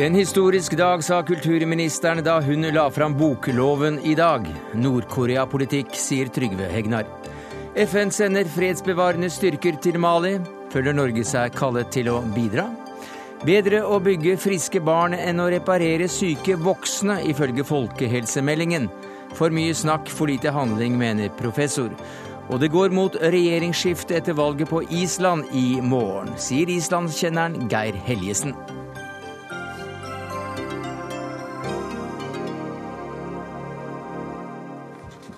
En historisk dag, sa kulturministeren da hun la fram bokloven i dag. Nord-Korea-politikk, sier Trygve Hegnar. FN sender fredsbevarende styrker til Mali. Føler Norge seg kallet til å bidra? Bedre å bygge friske barn enn å reparere syke voksne, ifølge folkehelsemeldingen. For mye snakk, for lite handling, mener professor. Og det går mot regjeringsskifte etter valget på Island i morgen, sier islandskjenneren Geir Helgesen.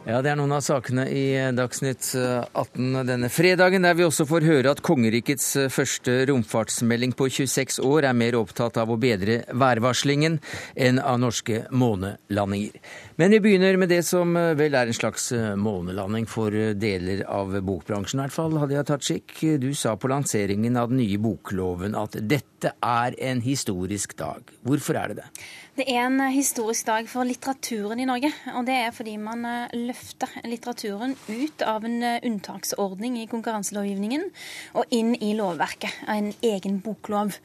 Ja, Det er noen av sakene i Dagsnytt 18 denne fredagen, der vi også får høre at kongerikets første romfartsmelding på 26 år er mer opptatt av å bedre værvarslingen enn av norske månelandinger. Men vi begynner med det som vel er en slags månelanding for deler av bokbransjen, i hvert fall. Hadia Tajik, du sa på lanseringen av den nye bokloven at dette er en historisk dag. Hvorfor er det det? Det er en historisk dag for litteraturen i Norge. Og det er fordi man løfter litteraturen ut av en unntaksordning i konkurranselovgivningen og inn i lovverket, en egen boklov.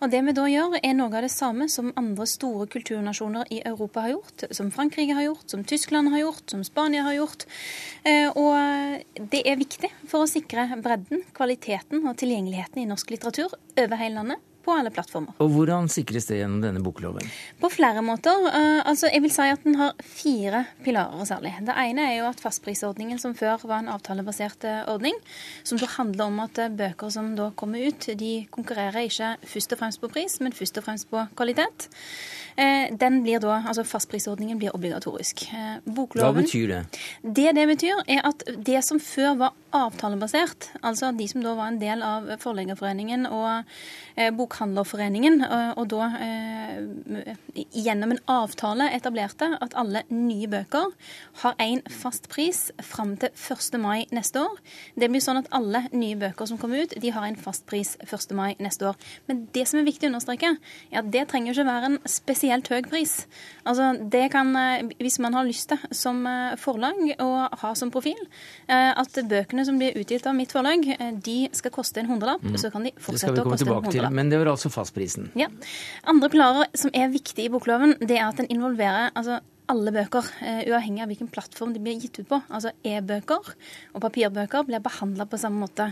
Og det vi da gjør, er noe av det samme som andre store kulturnasjoner i Europa har gjort, som Frankrike har gjort, som Tyskland har gjort, som Spania har gjort. Og det er viktig for å sikre bredden, kvaliteten og tilgjengeligheten i norsk litteratur over hele landet på alle plattformer. Og Hvordan sikres det gjennom denne bokloven? På flere måter. altså jeg vil si at Den har fire pilarer særlig. Det ene er jo at fastprisordningen som før var en avtalebasert ordning, som da handler om at bøker som da kommer ut, de konkurrerer ikke først og fremst på pris, men først og fremst på kvalitet. Den blir da, altså Fastprisordningen blir obligatorisk. Bokloven, Hva betyr det? Det det betyr, er at det som før var avtalebasert, altså de som da var en del av Forleggerforeningen og Bokhandlerforeningen, og da gjennom en avtale etablerte at alle nye bøker har én fast pris fram til 1. mai neste år. Det blir sånn at alle nye bøker som kommer ut, de har en fast pris 1. mai neste år. Men det som er viktig å understreke, er at det trenger jo ikke være en spesielt høy pris. Altså, det kan, Hvis man har lyst til som forlag å ha som profil at bøkene som blir utgitt av mitt forlag, de skal koste en hundrelapp, mm. så kan de fortsette å koste en hundrelapp. Men det var altså fastprisen? Ja. Andre pilarer som er viktige i bokloven, det er at den involverer altså, alle bøker, uavhengig av hvilken plattform de blir gitt ut på. Altså e-bøker og papirbøker blir behandla på samme måte.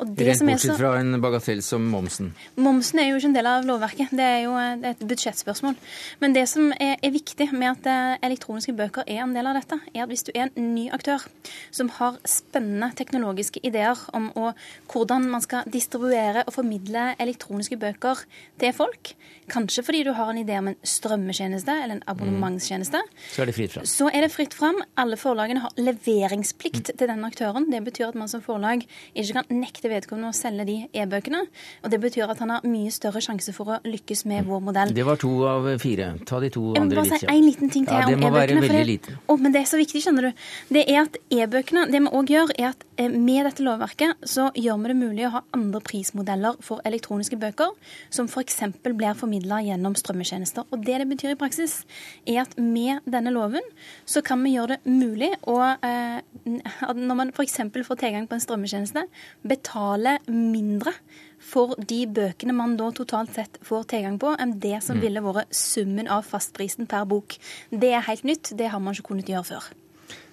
Rent bortsett så... fra en bagatell som momsen? Momsen er jo ikke en del av lovverket. Det er jo et budsjettspørsmål. Men det som er, er viktig med at elektroniske bøker er en del av dette, er at hvis du er en ny aktør som har spennende teknologiske ideer om å, hvordan man skal distribuere og formidle elektroniske bøker til folk, kanskje fordi du har en idé om en strømmetjeneste eller en abonnementstjeneste, mm så er det fritt fram. Så er det fritt fram. Alle forlagene har leveringsplikt til denne aktøren. Det betyr at man som forlag ikke kan nekte vedkommende å selge de e-bøkene. Og det betyr at han har mye større sjanse for å lykkes med vår modell. Det var to av fire. Ta de to andre litt. Jeg må bare si en liten ting til ja, om e-bøkene. Det. Oh, men det er så viktig, skjønner du. Det er at e-bøkene Det vi òg gjør, er at med dette lovverket så gjør vi det mulig å ha andre prismodeller for elektroniske bøker, som f.eks. blir formidla gjennom strømmetjenester. Og det det betyr i praksis, er at med denne loven, så kan vi gjøre det mulig å, eh, når man f.eks. får tilgang på en strømmetjeneste, betale mindre for de bøkene man da totalt sett får tilgang på, enn det som mm. ville vært summen av fastprisen per bok. Det er helt nytt. Det har man ikke kunnet gjøre før.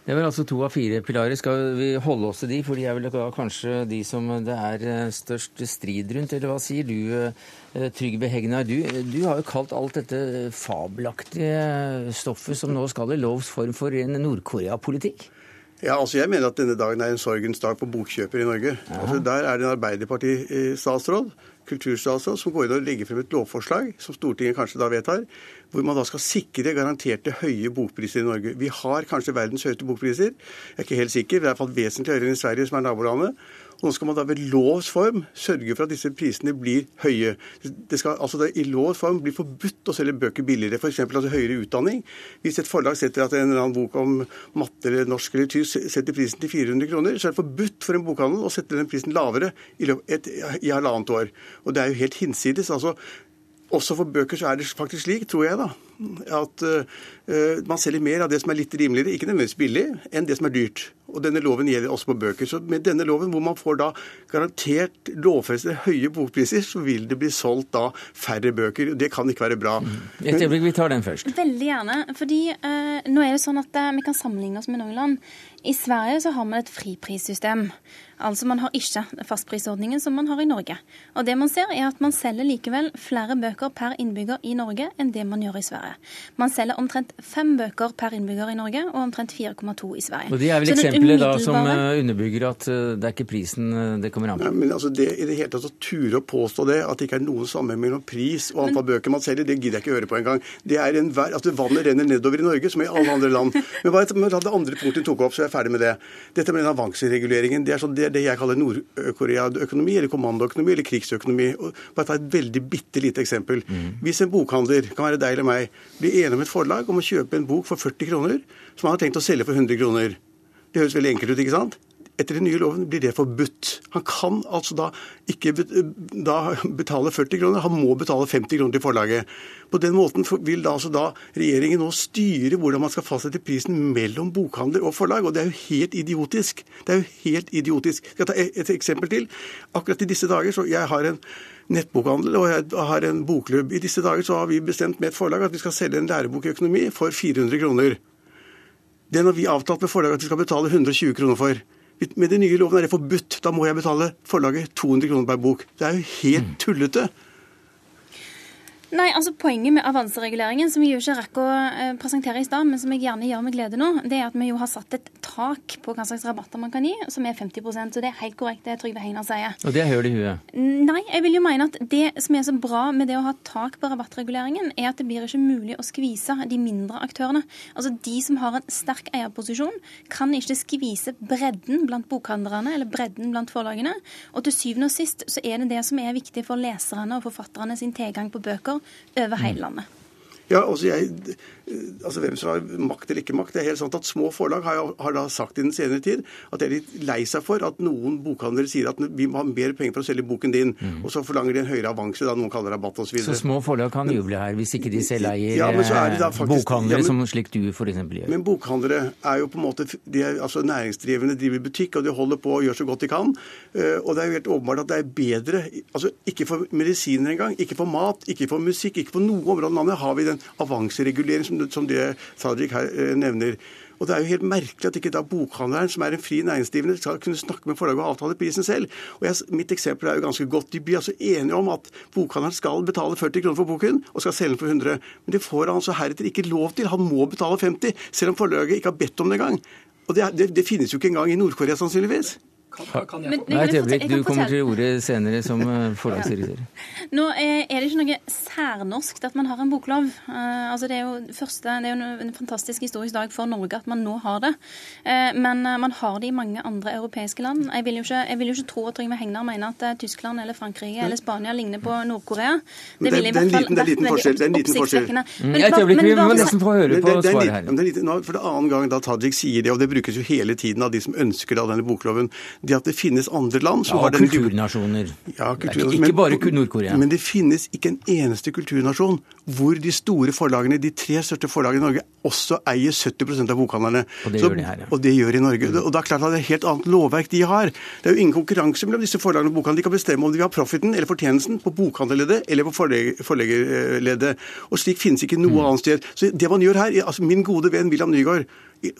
Det var altså to av fire pilarer. Skal vi holde oss til de, for de er vel kanskje de som det er eh, størst strid rundt, eller hva sier du? Eh, Trygve Hegnar, du, du, har jo kalt alt dette fabelaktige stoffet som nå skal i lovs form for en Nord-Korea-politikk? Ja, altså Jeg mener at denne dagen er en sorgens dag for bokkjøpere i Norge. Altså Der er det en Arbeiderparti-statsråd kulturstatsråd som går inn og legger frem et lovforslag, som Stortinget kanskje da vedtar, hvor man da skal sikre garanterte høye bokpriser i Norge. Vi har kanskje verdens høyeste bokpriser. Jeg er ikke helt sikker, det er iallfall vesentlig høyere enn i Sverige, som er nabolandet. Og nå skal man da ved lovs form sørge for at disse prisene blir høye. Det skal altså det, i lovs form bli forbudt å selge bøker billigere, f.eks. altså høyere utdanning. Hvis et forlag setter at en eller annen bok om matte eller norsk eller tysk setter prisen til 400 kroner, så er det forbudt for en bokhandel å sette den prisen lavere i, et, i halvannet år. Og det er jo helt hinsides. altså også for bøker så er det faktisk slik, tror jeg, da, at uh, man selger mer av det som er litt rimeligere, ikke nødvendigvis billig, enn det som er dyrt. Og denne loven gjelder også på bøker. Så med denne loven, hvor man får da garantert lovfestede høye bokpriser, så vil det bli solgt da færre bøker. Det kan ikke være bra. Et øyeblikk, vi tar den først. Veldig gjerne. fordi uh, nå er det sånn at uh, vi kan sammenligne oss med noen land. I Sverige så har man et friprissystem. Altså man har ikke fastprisordningen som man har i Norge. Og det man ser er at man selger likevel flere bøker per innbygger i Norge enn det man gjør i Sverige. Man selger omtrent fem bøker per innbygger i Norge og omtrent 4,2 i Sverige. Og Det er vel eksempler umiddelbare... da som eh, underbygger at eh, det er ikke prisen eh, det kommer an på. Men altså det, I det hele tatt å ture å påstå det, at det ikke er noen sammenheng mellom pris og antall bøker man selger, det gidder jeg ikke høre på engang. Det er en vær, altså Vannet renner nedover i Norge, som i alle andre land. Men hva er det andre punktet du tok opp, så er jeg ferdig med det. Dette med den avansereguleringen, det er, sånn, det, er det jeg kaller Nord-Korea-økonomi, eller kommandoøkonomi, eller krigsøkonomi. Og bare ta et veldig bitte lite eksempel. Hvis en bokhandler, kan være deg eller meg, blir enig med et forlag om å kjøpe en bok for 40 kroner, som han har tenkt å selge for 100 kroner. Det høres veldig enkelt ut, ikke sant? Etter den nye loven blir det forbudt. Han kan altså da ikke da betale 40 kroner, han må betale 50 kroner til forlaget. På den måten vil da altså da regjeringen nå styre hvordan man skal fastsette prisen mellom bokhandler og forlag, og det er jo helt idiotisk. Det er jo helt idiotisk. Skal jeg ta et, et eksempel til? Akkurat i disse dager, så jeg har en nettbokhandel og jeg har en bokklubb. I disse dager så har vi bestemt med et forlag at vi skal selge en lærebok i økonomi for 400 kroner. Den har vi avtalt med forlaget at vi skal betale 120 kroner for. Med den nye loven er det forbudt. Da må jeg betale forlaget 200 kroner per bok. Det er jo helt tullete. Nei, altså Poenget med avansereguleringen, som jeg jo ikke rakk å eh, presentere i stad, men som jeg gjerne gjør med glede nå, det er at vi jo har satt et tak på hva slags rabatter man kan gi, som er 50% Så det er helt korrekt det Trygve Hegnar sier. Og det er høl i huet. Nei, jeg vil jo mene at det som er så bra med det å ha tak på rabattreguleringen, er at det blir ikke mulig å skvise de mindre aktørene. Altså De som har en sterk eierposisjon, kan ikke skvise bredden blant bokhandlerne eller bredden blant forlagene. Og til syvende og sist så er det det som er viktig for leserne og forfatterne sin tilgang på bøker over hele landet. Ja, altså jeg, altså Hvem som har makt eller ikke makt. Det er helt sant at Små forlag har, har da sagt i den senere tid at de er litt lei seg for at noen bokhandlere sier at vi må ha mer penger for å selge boken din, og så forlanger de en høyere avanse, da noen kaller rabatt osv. Så så små forlag kan juble her, hvis ikke de selv eier Ja, men så det da eh, faktisk- bokhandlere, ja, men- som slik du f.eks. gjør. Men bokhandlere er jo på en måte de er, altså næringsdrivende, driver butikk, og de holder på og gjør så godt de kan. Eh, Og det er jo helt åpenbart at det er bedre altså Ikke for medisiner engang, ikke for mat, ikke for musikk, ikke på noe område i landet har vi den avanseregulering som, som det Tajik her eh, nevner. Og Det er jo helt merkelig at ikke da bokhandleren, som er en fri næringsdrivende, skal kunne snakke med forlaget og avtale prisen selv. Og jeg, Mitt eksempel er jo ganske godt. De blir altså enige om at bokhandleren skal betale 40 kroner for boken og skal selge den for 100. Men det får han altså heretter ikke lov til. Han må betale 50, selv om forlaget ikke har bedt om det engang. Og det, det, det finnes jo ikke engang i Nord-Korea, sannsynligvis. Kan, kan jeg Men- Nei, et jeg øyeblikk, du kommer til ordet senere som eh, forlagsdirektør. Nå er er det ikke noe særnorskt at man har en boklov. Eh, altså det er jo første, det er jo en fantastisk historisk dag for Norge at man nå har det. Eh, men eh, man har det i mange andre europeiske land. Jeg vil jo ikke, jeg vil jo ikke tro at Trygve Hegnar mener at eh, Tyskland eller Frankrike eller Spania ligner på Nord-Korea. Det- det er det er en liten forskjell, det er en liten forskjell. Mm, Men Et øyeblikk, men vi må nesten få høre på er svaret her. det er liten- For det annen gang da Tajik sier det, og det brukes jo hele tiden av de som ønsker da denne bokloven, det at det finnes andre land som Ja, har den kulturnasjoner. Ja, Det er ikke, ikke bare Nord-Korea. Men det finnes ikke en eneste kulturnasjon hvor de store forlagene, de tre største forlagene i Norge, også eier 70% av bokhandlerne. Og det Så- gjør de her, ja. Og det gjør de i Norge. Og da er klart at det er et helt annet lovverk de har. Det er jo ingen konkurranse mellom disse forlagene og bokhandlerne. De kan bestemme om de vil ha profiten eller fortjenesten på bokhandlerleddet eller på forleg- forleggerleddet. Og slik finnes ikke noe Mm. annet sted. Så det man gjør her, altså Min gode venn William Nygaard,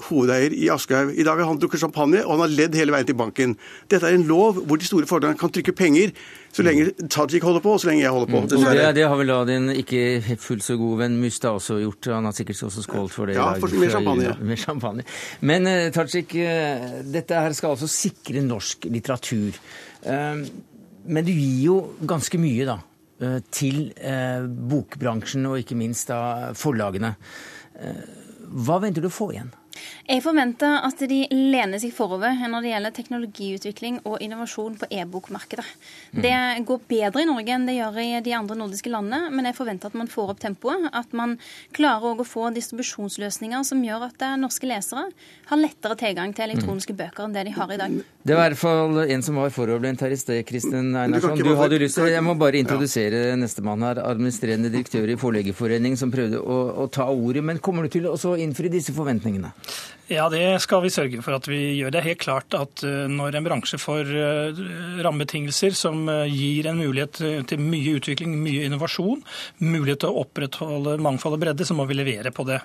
hovedeier i Aschehoug. I dag har han drukket champagne, og han har ledd hele veien til banken. Dette er en lov hvor de store forlagene kan trykke penger så lenge Tajik holder på, og så lenge jeg holder på. Mm. Det, det har vel da din ikke fullt så gode venn Musta også gjort. Han har sikkert også skålt for det. Ja, for med, champagne. Mer champagne. Men uh, Tajik, eh, dette her skal altså sikre norsk litteratur. Eh, men du gir jo ganske mye, da. til bokbransjen og ikke minst da forlagene. Hva venter du å få igjen? Jeg forventer at de lener seg forover når det gjelder teknologiutvikling og innovasjon på e-bokmarkedet. Det går bedre i Norge enn det gjør i de andre nordiske landene, men jeg forventer at man får opp tempoet. At man klarer å få distribusjonsløsninger som gjør at eh, norske lesere har lettere tilgang til elektroniske bøker enn det de har i dag. Det var i hvert fall en som var foroverlent her i sted, Kristin Einarsson. Du hadde lyst til, Jeg må bare introdusere nestemann her, administrerende direktør i Forleggerforeningen, som prøvde å, å ta ordet. Men kommer du til å innfri disse forventningene? Ja, det skal vi sørge for at vi gjør. Det er helt klart at eh, når en bransje får eh, rammebetingelser som eh, gir en mulighet til mye utvikling, mye innovasjon, mulighet til å opprettholde mangfold og bredde, så må vi levere på det.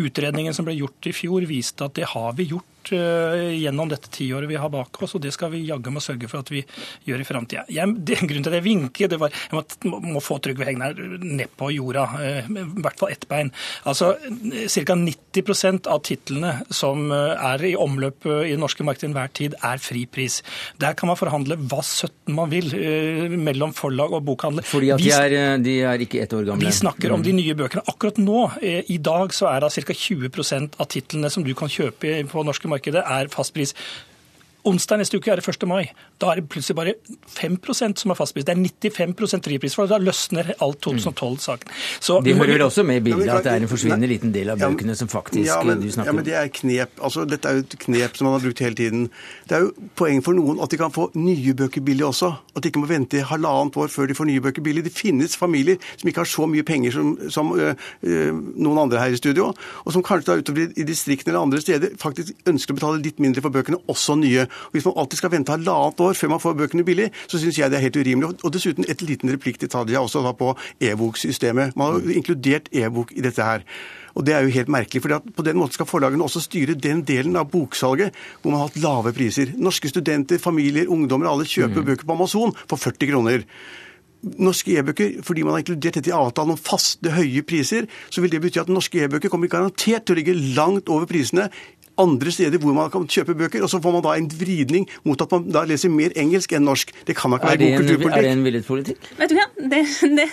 Utredningen som ble gjort i fjor, viste at det har vi gjort gjennom dette tiåret vi har bak oss, og det skal vi jaggu meg sørge for at vi gjør i framtida. Grunnen til at jeg vinker, det var jeg må, må få Trygve Hegnar ned på jorda, i hvert fall ett bein. Altså, Ca. 90% av titlene som eh, er i omløp eh, i det norske markedet enhver tid, er fripris. Der kan man forhandle hva søtten man vil eh, mellom forlag og bokhandler. Fordi at de er, de er, ikke ett år gamle? Vi snakker om de mm. nye bøkene. Akkurat nå, i dag, så er det ca. 20% av titlene som du kan kjøpe på norske norske markedet, er fastpris. Onsdag neste uke er det 1. mai. Da er det plutselig bare 5% som er fastpris. Det er 95 fripris, for da løsner alt 2012-saken. De hører vel også med i bildet at det er en forsvinnende liten del av bøkene som faktisk ja, men, du snakker om? Ja, men det er knep. Altså, dette er jo et knep som man har brukt hele tiden. Det er jo poeng for noen at de kan få nye bøker billig også. At de ikke må vente halvannet år før de får nye bøker billig. Det finnes familier som ikke har så mye penger som, som øh, øh, noen andre her i studio, og som kanskje da utover i distriktene eller andre steder faktisk ønsker å betale litt mindre for bøkene, også nye. Hvis man alltid skal vente halvannet år før man får bøkene billig, så syns jeg det er helt urimelig. Og dessuten et liten replikk til Tadia også da på e-boksystemet. Man har jo inkludert e-bok i dette her. Og Det er jo helt merkelig, for på den måten skal forlagene også styre den delen av boksalget hvor man har hatt lave priser. Norske studenter, familier, ungdommer, alle kjøper mm. bøker på Amazon for 40 kroner norske e-bøker, fordi man har inkludert dette i avtalen om faste, høye priser, så vil det bety at norske e-bøker kommer garantert til å ligge langt over prisene andre steder hvor man kan kjøpe bøker, og så får man da en vridning mot at man da leser mer engelsk enn norsk. Det kan da ikke være god kulturpolitikk. Er det en villet politikk? Vet du hva, det, det,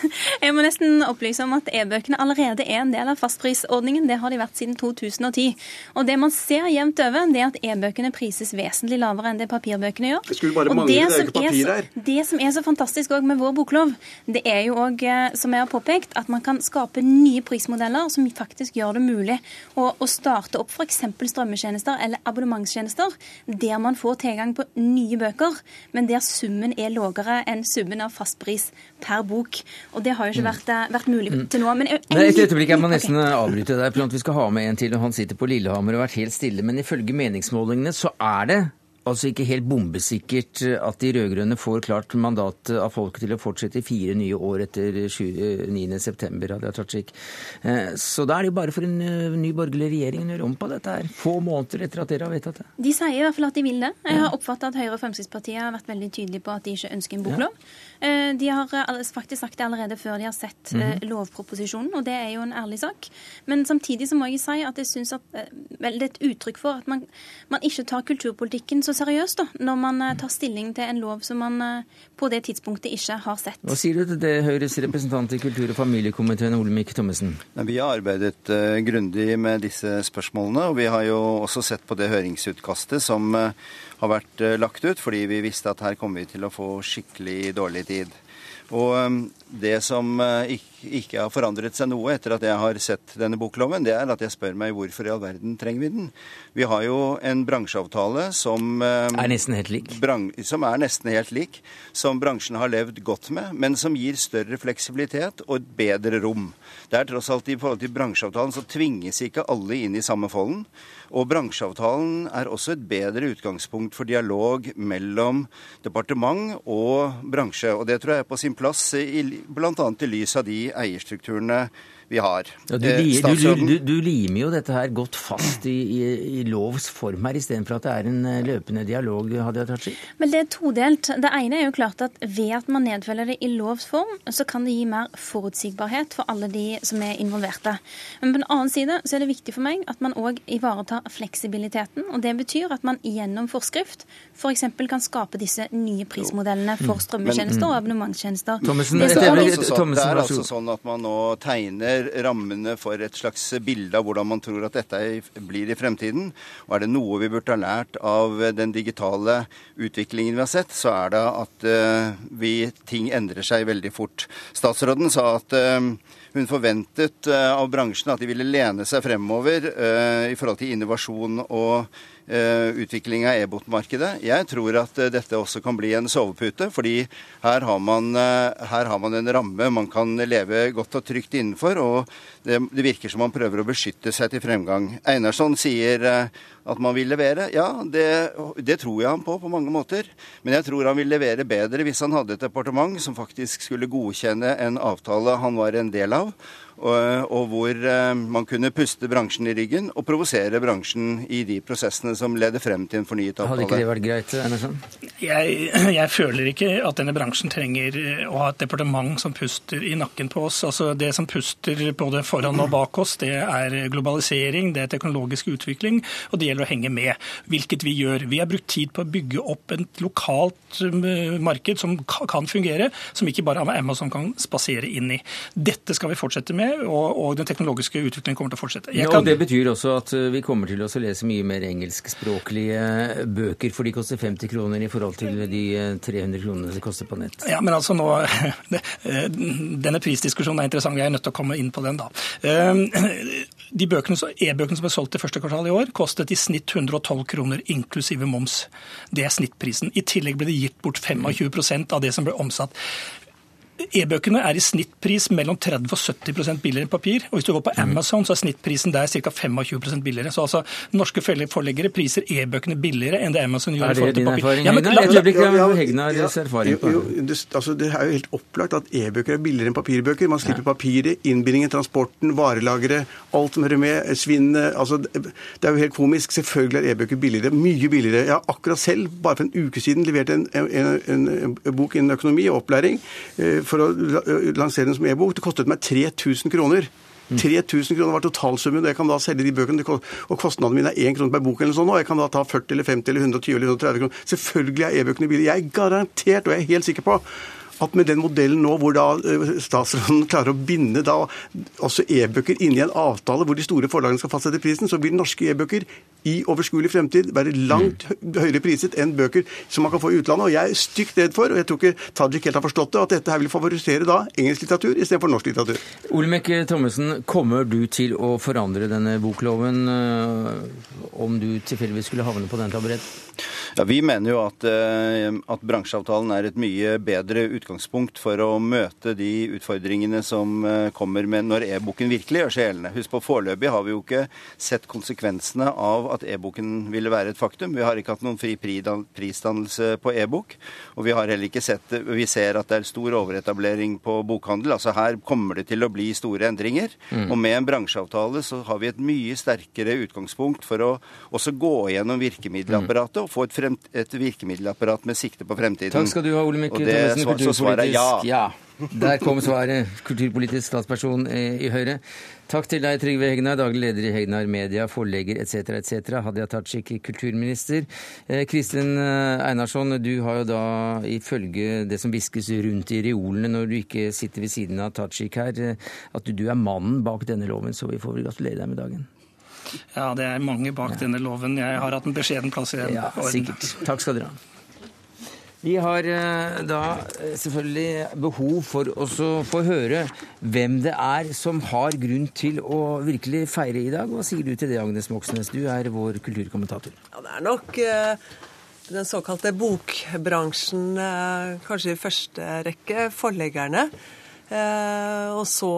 jeg må nesten opplyse om at e-bøkene allerede er en del av fastprisordningen. Det har de vært siden 2010. Og det man ser jevnt over, det er at e-bøkene prises vesentlig lavere enn det papirbøkene gjør. Det skulle bare mangle, det, det er jo ikke papir her. Det som er så fantastisk òg med vår boklov, det er jo òg, eh, som jeg har påpekt, at man kan skape nye prismodeller som faktisk gjør det mulig å, å starte opp f.eks. strømme strømmetjenester eller abonnementstjenester der man får tilgang på nye bøker, men der summen er lavere enn summen av fastpris per bok. Og det har jo ikke mm. vært, eh, vært mulig mm. til nå. Men jeg, Nei, et øyeblikk, jeg må nesten okay. avbryte deg. Vi skal ha med en til, og han sitter på Lillehammer og har vært helt stille. Men ifølge meningsmålingene så er det altså ikke helt bombesikkert at de rød-grønne får klart mandat av folket til å fortsette i fire nye år etter 9.9. Hadia Tajik. Eh, så da er det jo bare for en eh, ny borgerlig regjering å gjøre om på dette her, få måneder etter at dere har vedtatt det. De sier i hvert fall at de vil det. Jeg har oppfattet at Høyre og Fremskrittspartiet har vært veldig tydelige på at de ikke ønsker en boklov. De har faktisk sagt det allerede før de har sett -hmm. lovproposisjonen, og det er jo en ærlig sak. Men samtidig så må jeg si at jeg syns at vel, det er et uttrykk for at man, man ikke tar kulturpolitikken så seriøst da, når man eh, tar stilling til en lov som man eh, på det tidspunktet ikke har sett. Hva sier du til det, Høyres representant i kultur- og familiekomiteen, Olemic Thommessen? Vi har arbeidet uh, grundig med disse spørsmålene, og vi har jo også sett på det høringsutkastet som uh, har vært uh, lagt ut, fordi vi visste at her kommer vi til å få skikkelig dårlig tid. Og um, det som uh, ikke har forandret seg noe etter at jeg har sett denne bokloven, det er at jeg spør meg hvorfor i all verden trenger vi den. Vi har jo en bransjeavtale som um, Er nesten helt lik? Som er nesten helt lik. Som bransjen har levd godt med, men som gir større fleksibilitet og et bedre rom. Det er tross alt i forhold til bransjeavtalen så tvinges ikke alle inn i samme folden. Og bransjeavtalen er også et bedre utgangspunkt for dialog mellom departement og bransje. Og det tror jeg er på sin plass, bl.a. i lys av de eierstrukturene vi har. Ja, du, eh, du, du, du, limer jo dette her godt fast i, i, i lovs form her, istedenfor at det er en eh, løpende dialog. Hadia Tajik. Men det er todelt. Det ene er jo klart at ved at man nedfeller det i lovs form, så kan det gi mer forutsigbarhet for alle de som er involverte. Men på den annen side så er det viktig for meg at man òg ivaretar fleksibiliteten. og Det betyr at man gjennom forskrift f.eks. For kan skape disse nye prismodellene for mm. strømmetjenester og abonnementstjenester. Er altså, det er altså sånn at man nå tegner rammene for et slags bilde av hvordan man tror at dette blir i fremtiden. Og er det noe vi burde ha lært av den digitale utviklingen vi har sett, så er det at uh, vi, ting endrer seg veldig fort. Statsråden sa at uh, hun forventet uh, av bransjen at de ville lene seg fremover i forhold til innovasjon og utvikling av e-bot-markedet. Jeg tror at dette også kan bli en sovepute, fordi her har, man, her har man en ramme man kan leve godt og trygt innenfor. og det, det, virker som man prøver å beskytte seg til fremgang. Einarsson sier at man vil levere. Ja, det, det, tror jeg han på på mange måter. Men jeg tror han vil levere bedre hvis han hadde et departement som faktisk skulle godkjenne en avtale han var en del av, og, og hvor eh, man kunne puste bransjen i ryggen og provosere bransjen i de prosessene som leder frem til en fornyet avtale. Hadde ikke det vært greit, Andersson? Jeg, jeg, føler ikke at denne bransjen trenger eh, å ha et departement som puster i nakken på oss. Altså Det som puster både foran og bak oss, det er globalisering, det er teknologisk utvikling, og det gjelder å henge med. Hvilket vi gjør. Vi har brukt tid på å bygge opp et lokalt eh, marked som kan fungere, som ikke bare Amazon kan spasere inn i. Dette skal vi fortsette med og, og, den teknologiske utviklingen kommer til å fortsette. Ja, og Det betyr også at eh, vi kommer til å lese mye mer engelskspråklige bøker, for de koster 50 kroner i forhold til de 300 eh, kronene det koster på nett. Ja, men altså nå, eh, Denne prisdiskusjonen er interessant, jeg er nødt til å komme inn på den da. De E-bøkene som er solgt i første kvartal i år, kostet i snitt 112 kroner inklusive moms. Det er snittprisen. I tillegg ble det gitt bort 25% av det som ble omsatt. E-bøkene er i snittpris mellom 30 og 70% billigere enn papir. og Hvis du går på mm. Amazon, så er snittprisen der ca. 25% billigere. Så altså, norske forleggere priser e-bøkene billigere enn det Amazon gjør. Er det din erfaring, ja, men. Altså, det er jo helt opplagt at e-bøker er billigere enn papirbøker. Man slipper papiret, innbindingen, transporten, varelageret, alt som hører med, svinnet. Altså, det er jo helt komisk. Selvfølgelig er e-bøker billigere. Mye billigere. Jeg har akkurat selv, bare for en uke siden, levert en, en, en, en bok innen økonomi og opplæring eh, for å lansere den som e-bok. Det kostet meg 3000 kroner. 3000 kroner var totalsummen. og Jeg kan da selge de bøkene, og kostnadene mine er 1 krone per bok. eller sånn, og Jeg kan da ta 40 eller 50 eller 120 eller 130 kroner. Selvfølgelig er e-bøkene billige. Jeg er garantert, og jeg er helt sikker på, at med den modellen nå hvor da eh, statsråden klarer å binde da også e-bøker inn i en avtale hvor de store forlagene skal fastsette prisen, så vil norske e-bøker i overskuelig fremtid være langt høyere priset enn bøker som man kan få i utlandet. Og jeg er stygt redd for, og jeg tror ikke Tajik helt har forstått det, at dette her vil favorisere da engelsk litteratur istedenfor norsk litteratur. Olemic Thommessen, kommer du til å forandre denne bokloven øh, om du tilfeldigvis skulle havne på den taburetten? Ja, Vi mener jo at, øh, at bransjeavtalen er et mye bedre utgangspunkt for å møte de utfordringene som øh, kommer med når e-boken virkelig gjør seg gjeldende. Husk på, Foreløpig har vi jo ikke sett konsekvensene av at e-boken ville være et faktum. Vi har ikke hatt noen fri prisdannelse på e-bok. Og vi har heller ikke sett Vi ser at det er stor overetablering på bokhandel. Altså her kommer det til å bli store endringer. Mm. Og med en bransjeavtale så har vi et mye sterkere utgangspunkt for å også gå gjennom virkemiddelapparatet og få et, frem, et virkemiddelapparat med sikte på fremtiden. Takk skal du ha, Ole Mikke Thommessen, kulturpolitisk. Ja. ja. Der kom svaret. Kulturpolitisk statsperson i Høyre. Takk til deg, Trygve Hegnar, daglig leder i Hegnar Media, forlegger etc. etc. Hadia Tajik, kulturminister. Eh, Kristin eh, Einarsson, du har jo da ifølge det som hviskes rundt i reolene når du ikke sitter ved siden av Tajik her, eh, at du er mannen bak denne loven, så vi får vel gratulere deg med dagen. Ja, det er mange bak ja. denne loven. Jeg har hatt en beskjeden plass i den. Ja, sikkert. Takk skal dere ha. Vi har eh, da eh, selvfølgelig behov for å få høre hvem det er som har grunn til å virkelig feire i dag. Hva sier du til det, Agnes Moxnes? Du er vår kulturkommentator. Ja, Det er nok uh, den såkalte bokbransjen, kanskje i første rekke forleggerne. Eh, og så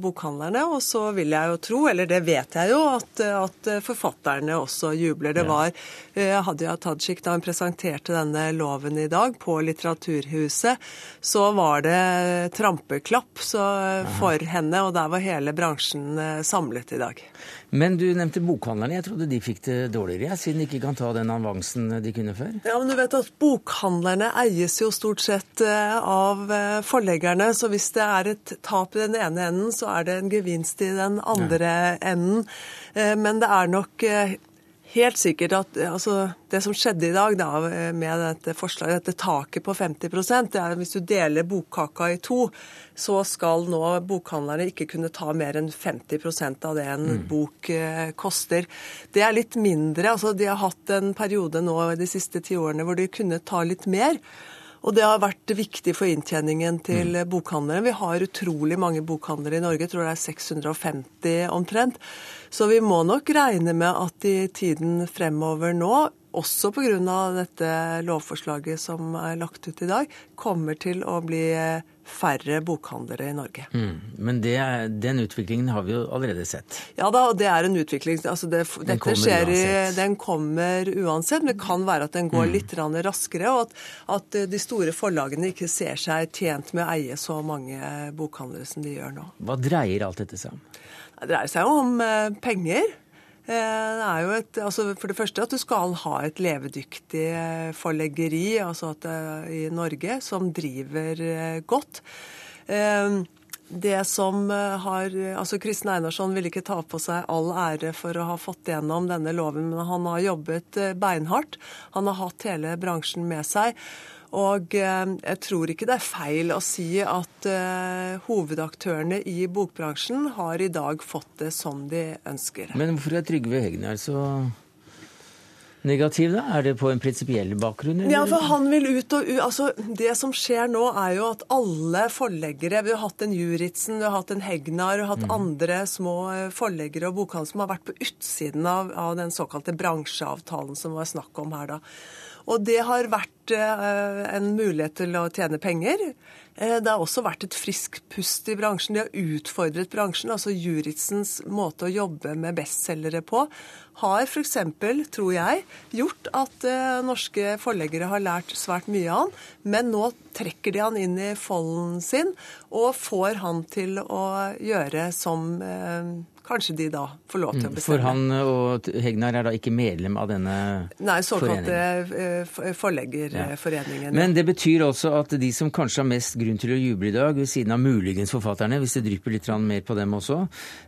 bokhandlerne. Og så vil jeg jo tro, eller det vet jeg jo, at, at forfatterne også jubler. Det var eh, Hadia Tajik da hun presenterte denne loven i dag på Litteraturhuset, så var det trampeklapp for henne, og der var hele bransjen eh, samlet i dag. Men du nevnte bokhandlerne. Jeg trodde de fikk det dårligere, siden de ikke kan ta den avansen de kunne før? Ja, men du vet at Bokhandlerne eies jo stort sett eh, av eh, forleggerne. Så hvis det er et tap i den ene enden, så er det en gevinst i den andre enden. Eh, men det er nok helt sikkert at altså, det som skjedde i dag da, med dette forslaget, dette taket på 50 det er hvis du deler bokkaka i to, så skal nå bokhandlerne ikke kunne ta mer enn 50% av det en mm. bok eh, koster. Det er litt mindre. altså De har hatt en periode nå de siste ti årene hvor de kunne ta litt mer. Og det har vært viktig for inntjeningen til mm. bokhandlere. Vi har utrolig mange bokhandlere i Norge, jeg tror det er 650 omtrent. Så vi må nok regne med at i tiden fremover nå, også pga. dette lovforslaget som er lagt ut i dag, kommer til å bli færre bokhandlere i Norge. Mm, men det, den utviklingen har vi jo allerede sett. Ja da, det er en utvikling. Altså det, den skjer i, Den kommer uansett, men det kan være at den går mm. litt raskere, og at, at, de store forlagene ikke ser seg tjent med å eie så mange bokhandlere som de gjør nå. Hva dreier alt dette seg om? Det dreier seg om eh, penger. Eh, det er jo et, altså for det første at du skal ha et levedyktig eh, forleggeri altså at, eh, i Norge som driver godt. Det som har, altså Kristin Einarsson vil ikke ta på seg all ære for å ha fått gjennom denne loven, men han har jobbet beinhardt. Han har hatt hele bransjen med seg. Og eh, jeg tror ikke det er feil å si at uh, hovedaktørene i bokbransjen har i dag fått det som de ønsker. Men hvorfor er Trygve Hegnar så negativ, da? Er det på en prinsipiell bakgrunn? Eller? Ja, for han vil ut og ut. Altså, det som skjer nå, er jo at alle forleggere Vi har hatt en Juritzen, vi har hatt en Hegnar, vi har hatt mm. andre små eh, forleggere og bokhandlere som har vært på utsiden av, av den såkalte bransjeavtalen som var snakk om her da. Og det har vært eh, en mulighet til å tjene penger. Eh, det har også vært et friskt pust i bransjen. De har utfordret bransjen. Altså Juritzens måte å jobbe med bestselgere på har f.eks., tror jeg, gjort at uh, norske forleggere har lært svært mye av han. Men nå trekker de han inn i folden sin og får han til å gjøre som kanskje de da får lov til å mm, bestemme. For han og Hegnar er da ikke medlem av denne Nei, såkalte eh, Forleggerforeningen. Ja. Men det betyr også at de som kanskje har mest grunn til å juble i dag, ved siden av muligens forfatterne, hvis det drypper litt mer på dem også,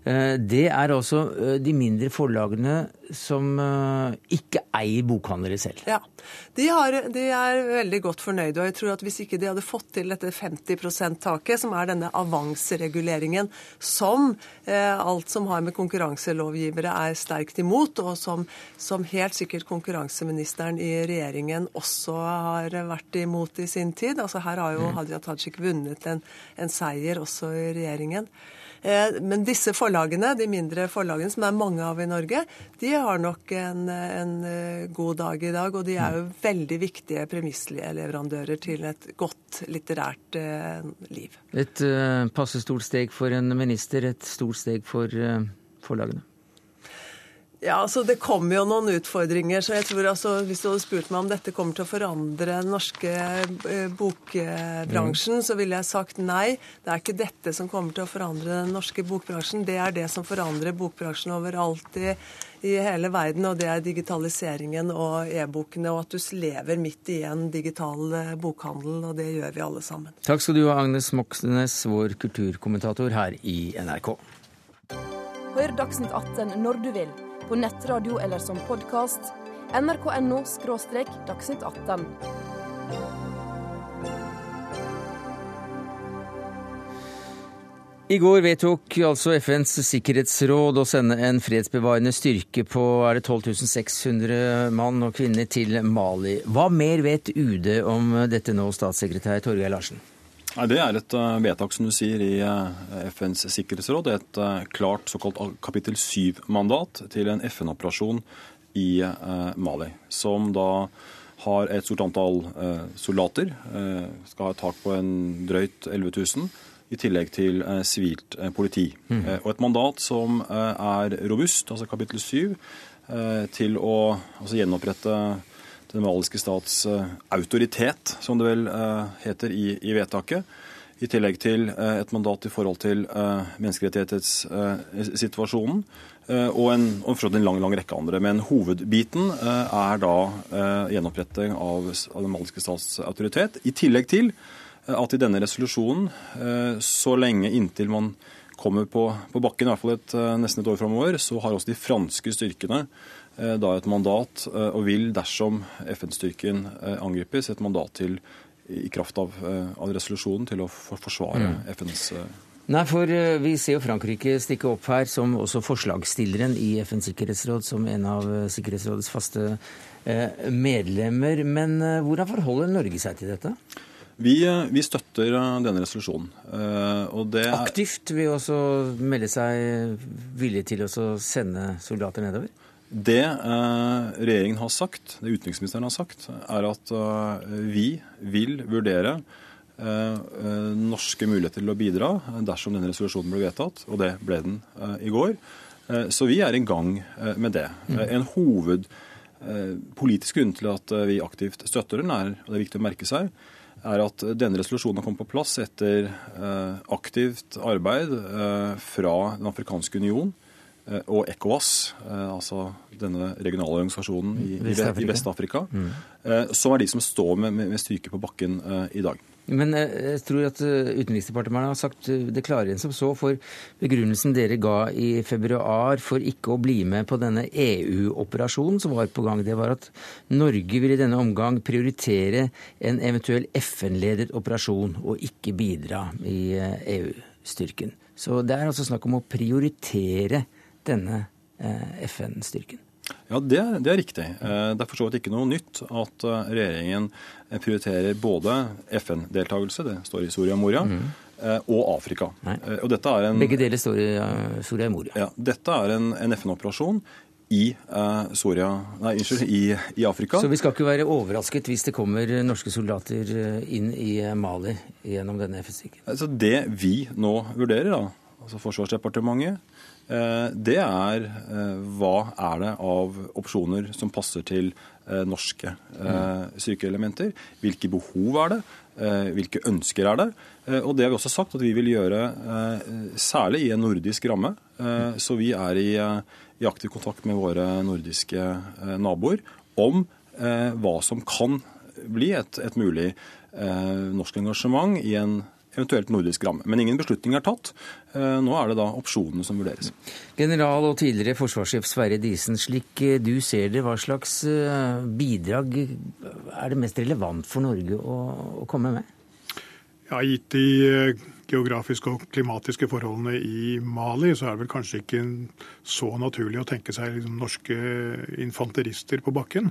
eh, det er eh, de mindre forlagene som ikke eier bokhandlere selv. Ja, de, har, de, er veldig godt fornøyde. Og jeg tror at hvis ikke de hadde fått til dette 50 %-taket, som er denne avansereguleringen, som eh, alt som har med konkurranselovgivere er sterkt imot, og som, som, helt sikkert konkurranseministeren i regjeringen også har vært imot i sin tid. Altså Her har jo mm. Hadia Tajik vunnet en, en seier også i regjeringen. Eh, men disse forlagene, de mindre forlagene, som det er mange av i Norge, de har nok en, en eh, god dag i dag. Og de er jo mm. veldig viktige premissleverandører til et godt litterært eh, liv. Et passe stort steg for en minister, et stort steg for forlagene? Ja, altså Det kommer jo noen utfordringer. så jeg tror altså, Hvis du hadde spurt meg om dette kommer til å forandre den norske eh, bokbransjen, mm. så ville jeg sagt nei. Det er ikke dette som kommer til å forandre den norske bokbransjen. Det er det som forandrer bokbransjen overalt i, i hele verden, og det er digitaliseringen og e-bokene, og at du lever midt i en digital eh, bokhandel, og det gjør vi alle sammen. Takk skal du ha, Agnes Moxnes, vår kulturkommentator her i NRK. Hør Dagsnytt 18 når du vil på nettradio eller som podkast. nrk.no – dagsnytt 18. I går vedtok altså FNs sikkerhetsråd å sende en fredsbevarende styrke på er det 12 600 mann og kvinner til Mali. Hva mer vet UD om dette nå, statssekretær Torgeir Larsen? Det er et eh, vedtak som du sier i eh, FNs sikkerhetsråd. Et eh, klart såkalt kapittel 7-mandat til en FN-operasjon i Mali. Som da har et stort antall soldater. Skal ha et tak på en drøyt 11 000. I tillegg til sivilt politi. Mm. Og et mandat som er robust, altså kapittel 7, til å altså gjenopprette den maliske stats eh, autoritet, som det vel eh, heter i, i vedtaket. I tillegg til eh, et mandat i forhold til menneskerettighetssituasjonen. Og en, og en lang, lang rekke andre. Men hovedbiten er da gjenoppretting av, den maliske stats autoritet. I tillegg til at i denne resolusjonen, så lenge inntil man kommer på, på bakken, i hvert fall et, nesten et år framover, så har også de franske styrkene da et mandat, eh, og vil, dersom FN-styrken eh, angripes, et mandat til i kraft av, av resolusjonen til å forsvare mm. FNs Nei, for eh, vi ser jo Frankrike stikke opp her som også forslagsstilleren i FNs sikkerhetsråd, som en av eh, Sikkerhetsrådets faste eh, medlemmer. Men hvordan forholder Norge seg til dette? Vi, vi støtter denne resolusjonen. Det. Aktivt vil også melde seg villig til å sende soldater nedover? Det eh, regjeringen har sagt, det utenriksministeren har sagt, er at eh, vi vil vurdere Eh, norske muligheter til å bidra dersom denne resolusjonen ble vedtatt, og det ble den i går. Så vi er i gang med det. Mm. En hoved politisk grunn til at vi aktivt støtter den, er, og det er viktig å merke seg, er at denne resolusjonen har kommet på plass etter aktivt arbeid fra Den afrikanske union og ECOWAS, altså denne regionale organisasjonen i, i Vest-Afrika, mm. som er de som står med, med styrke på bakken i dag. Men eh, jeg tror at eh, Utenriksdepartementet har sagt eh, det klarere enn som så. For begrunnelsen dere ga i februar for ikke å bli med på denne EU-operasjonen som var på gang, det var at Norge vil i denne omgang prioritere en eventuell FN-ledet operasjon og ikke bidra i EU-styrken. Så det er altså snakk om å prioritere denne FN-styrken. Ja, det, det, er riktig. Eh, det er for så vidt ikke noe nytt at eh, regjeringen prioriterer både FN-deltakelse, det står i Soria Moria, mm. og Afrika. Og en, Begge deler står i Soria Moria. Ja, dette er en, en FN-operasjon i uh, Soria, nei, innskyld, i, i, Afrika. Så vi skal ikke være overrasket hvis det kommer norske soldater inn i Mali gjennom denne FN-styrken? Altså det vi nå vurderer, da, altså Forsvarsdepartementet, Eh, det er eh, hva er det av opsjoner som passer til eh, norske sykeelementer? Hvilke behov er det? Hvilke ønsker er det? Og det har vi også sagt at vi vil gjøre særlig i en nordisk ramme. Så vi er i, i aktiv kontakt med våre nordiske naboer om hva som kan bli et, et mulig norsk engasjement i en eventuelt nordisk ramme. Men ingen beslutning er tatt. Eh, nå er det da opsjonene som vurderes. General og tidligere forsvarssjef Sverre Disen, slik eh, du ser det, hva slags eh, bidrag er det mest relevant for Norge å, å komme med? Ja, Gitt de geografiske og klimatiske forholdene i Mali, så er det vel kanskje ikke så naturlig å tenke seg liksom norske infanterister på bakken.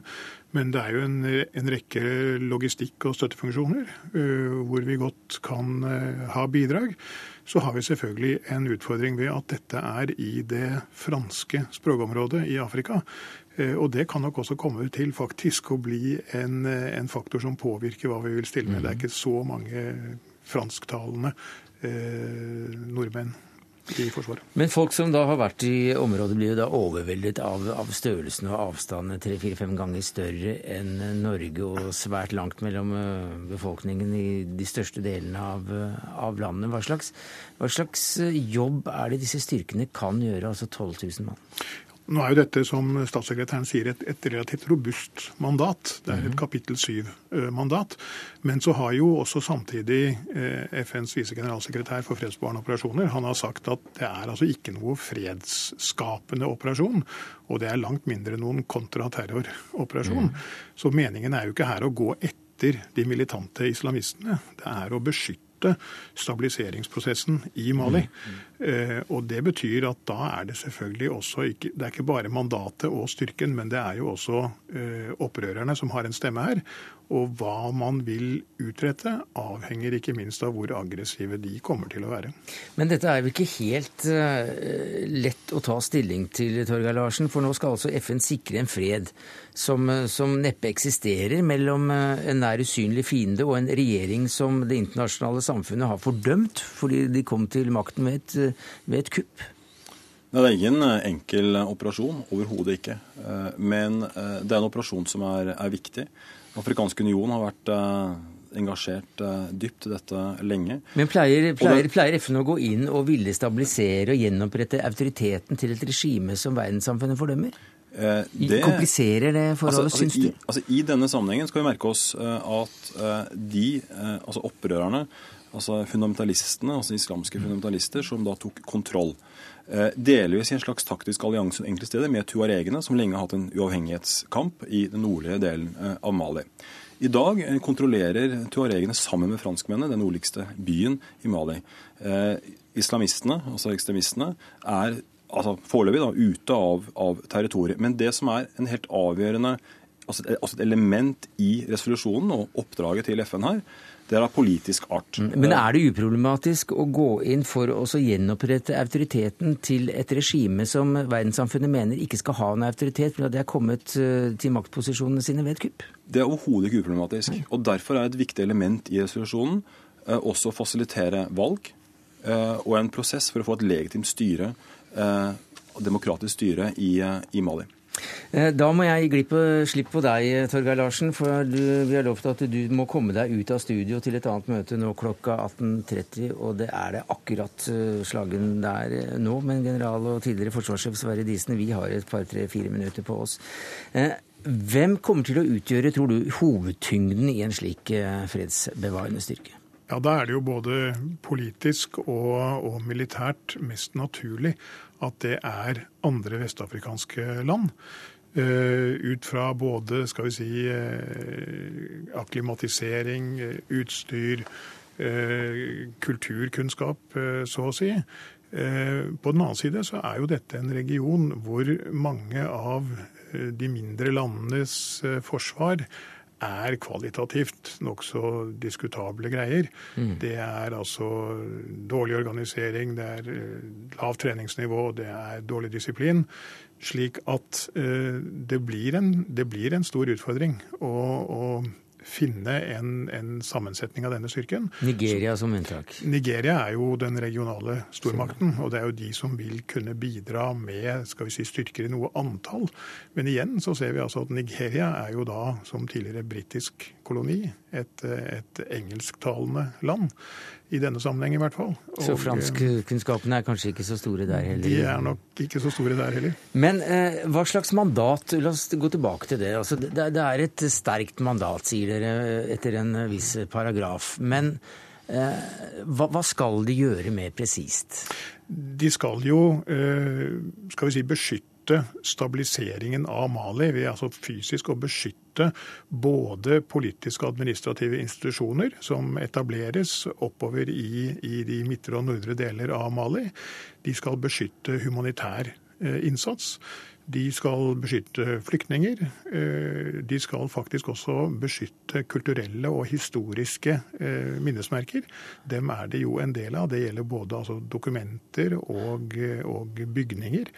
Men det er jo en, en rekke logistikk- og støttefunksjoner uh, hvor vi godt kan uh, ha bidrag. Så har vi selvfølgelig en utfordring ved at dette er i det franske språkområdet i Afrika. Uh, og det kan nok også komme til faktisk å bli en, en faktor som påvirker hva vi vil stille med. Det er ikke så mange fransktalende nordmenn i Forsvaret. Men folk som da har vært i området, blir jo da overveldet av, av størrelsen og avstandene tre-fire-fem ganger større enn Norge, og svært langt mellom eh, befolkningen i de største delene av, eh, av landet. Hva slags, hva slags, jobb er det disse styrkene kan gjøre, altså 12 000 mann? Nå er jo dette, som statssekretæren sier, et, et relativt robust mandat. Det er et mhm. kapittel syv-mandat. Men så har jo også samtidig eh, FNs visegeneralsekretær for fredsbevarende operasjoner han har sagt at det er altså ikke noe fredsskapende operasjon. Og det er langt mindre noen kontraterroroperasjon. Mm. Så meningen er jo ikke her å gå etter de militante islamistene. Det er å beskytte stabiliseringsprosessen i Mali. Mm. Mm. Og Det betyr at da er det selvfølgelig også ikke Det er ikke bare mandatet og styrken, men det er jo også eh, opprørerne som har en stemme her. Og hva man vil utrette, avhenger ikke minst av hvor aggressive de kommer til å være. Men dette er jo ikke helt uh, lett å ta stilling til, Torgeir Larsen. For nå skal altså FN sikre en fred som, eh, som neppe eksisterer mellom en nær usynlig fiende og en regjering som det internasjonale samfunnet har fordømt fordi de kom til makten ved et, ved et kupp. Det er ingen enkel operasjon, overhodet ikke. Men det er en operasjon som er, er viktig. Afrikansk union har vært eh, engasjert eh, dypt i dette lenge. Men pleier, pleier, pleier, FN å gå inn og ville stabilisere og gjenopprette autoriteten til et regime som verdenssamfunnet fordømmer? Eh, det, Kompliserer det forholdet, altså, altså, syns du? I, altså, I denne sammenhengen skal vi merke oss eh, at eh, de, eh, altså opprørerne, altså fundamentalistene, altså islamske fundamentalister, som da tok kontroll, eh, delvis i en slags taktisk allianse enkelte steder med tuaregene, som lenge har hatt en uavhengighetskamp i den nordlige delen eh, av Mali. I dag eh, kontrollerer tuaregene sammen med franskmennene den nordligste byen i Mali. Islamistene, altså ekstremistene, er altså foreløpig da, ute av, av territoriet. Men det som er en helt avgjørende altså, altså et element i resolusjonen og oppdraget til FN her, det er av politisk art. Men er det uproblematisk å gå inn for å gjenopprette autoriteten til et regime som verdenssamfunnet mener ikke skal ha en autoritet, fordi det er kommet eh, til maktposisjonene sine ved et kupp? Det er overhodet ikke uproblematisk. Og Derfor er et viktig element i resolusjonen eh, også å fasilitere valg eh, og en prosess for å få et legitimt styre, eh, demokratisk styre, i, i Mali. Eh, Da må jeg gi slipp på deg, Torgeir Larsen. For du, vi har lovt at du må komme deg ut av studio til et annet møte nå klokka 18.30. Og det er det akkurat eh, slagen der eh, nå. Men general og tidligere forsvarssjef Sverre Disen, vi har et par, tre, fire minutter på oss. Eh, Hvem kommer til å utgjøre, tror du, hovedtyngden i en slik eh, fredsbevarende styrke? Ja, Da er det jo både politisk og, og militært mest naturlig at det er andre vestafrikanske land. Eh, ut fra både skal vi si, eh, akklimatisering, eh, utstyr, kulturkunnskap, så å si. På den annen side så er jo dette en region hvor mange av de mindre landenes forsvar er kvalitativt nokså diskutable greier. Det er altså dårlig organisering, det er eh, lavt treningsnivå, det er dårlig disiplin. Slik at eh, det blir en, det blir en stor utfordring og, å finne en, en sammensetning av denne styrken. Nigeria som unntak. Nigeria er jo den regionale stormakten, og det er jo de som vil kunne bidra med skal vi si, styrker i noe antall. Men igjen så ser vi altså at Nigeria er jo da, som tidligere britisk koloni, et, et engelsktalende land. I denne sammenheng i hvert fall. Og, så franskkunnskapene er kanskje ikke så store der heller? De er nok ikke så store der heller. Men eh, hva slags mandat La oss gå tilbake til det. Altså, det, det er et sterkt mandat, sier dere, etter en viss paragraf. Men eh, hva, hva skal de gjøre mer presist? De skal jo eh, skal vi si, beskytte stabiliseringen av Mali ved altså fysisk å beskytte både politiske og administrative institusjoner som etableres oppover i, i de midtre og nordre deler av Mali. De skal beskytte humanitær eh, innsats. De skal beskytte flyktninger. Eh, De skal faktisk også beskytte kulturelle og historiske eh, minnesmerker. Dem er det jo en del av. Det gjelder både altså dokumenter og, og bygninger.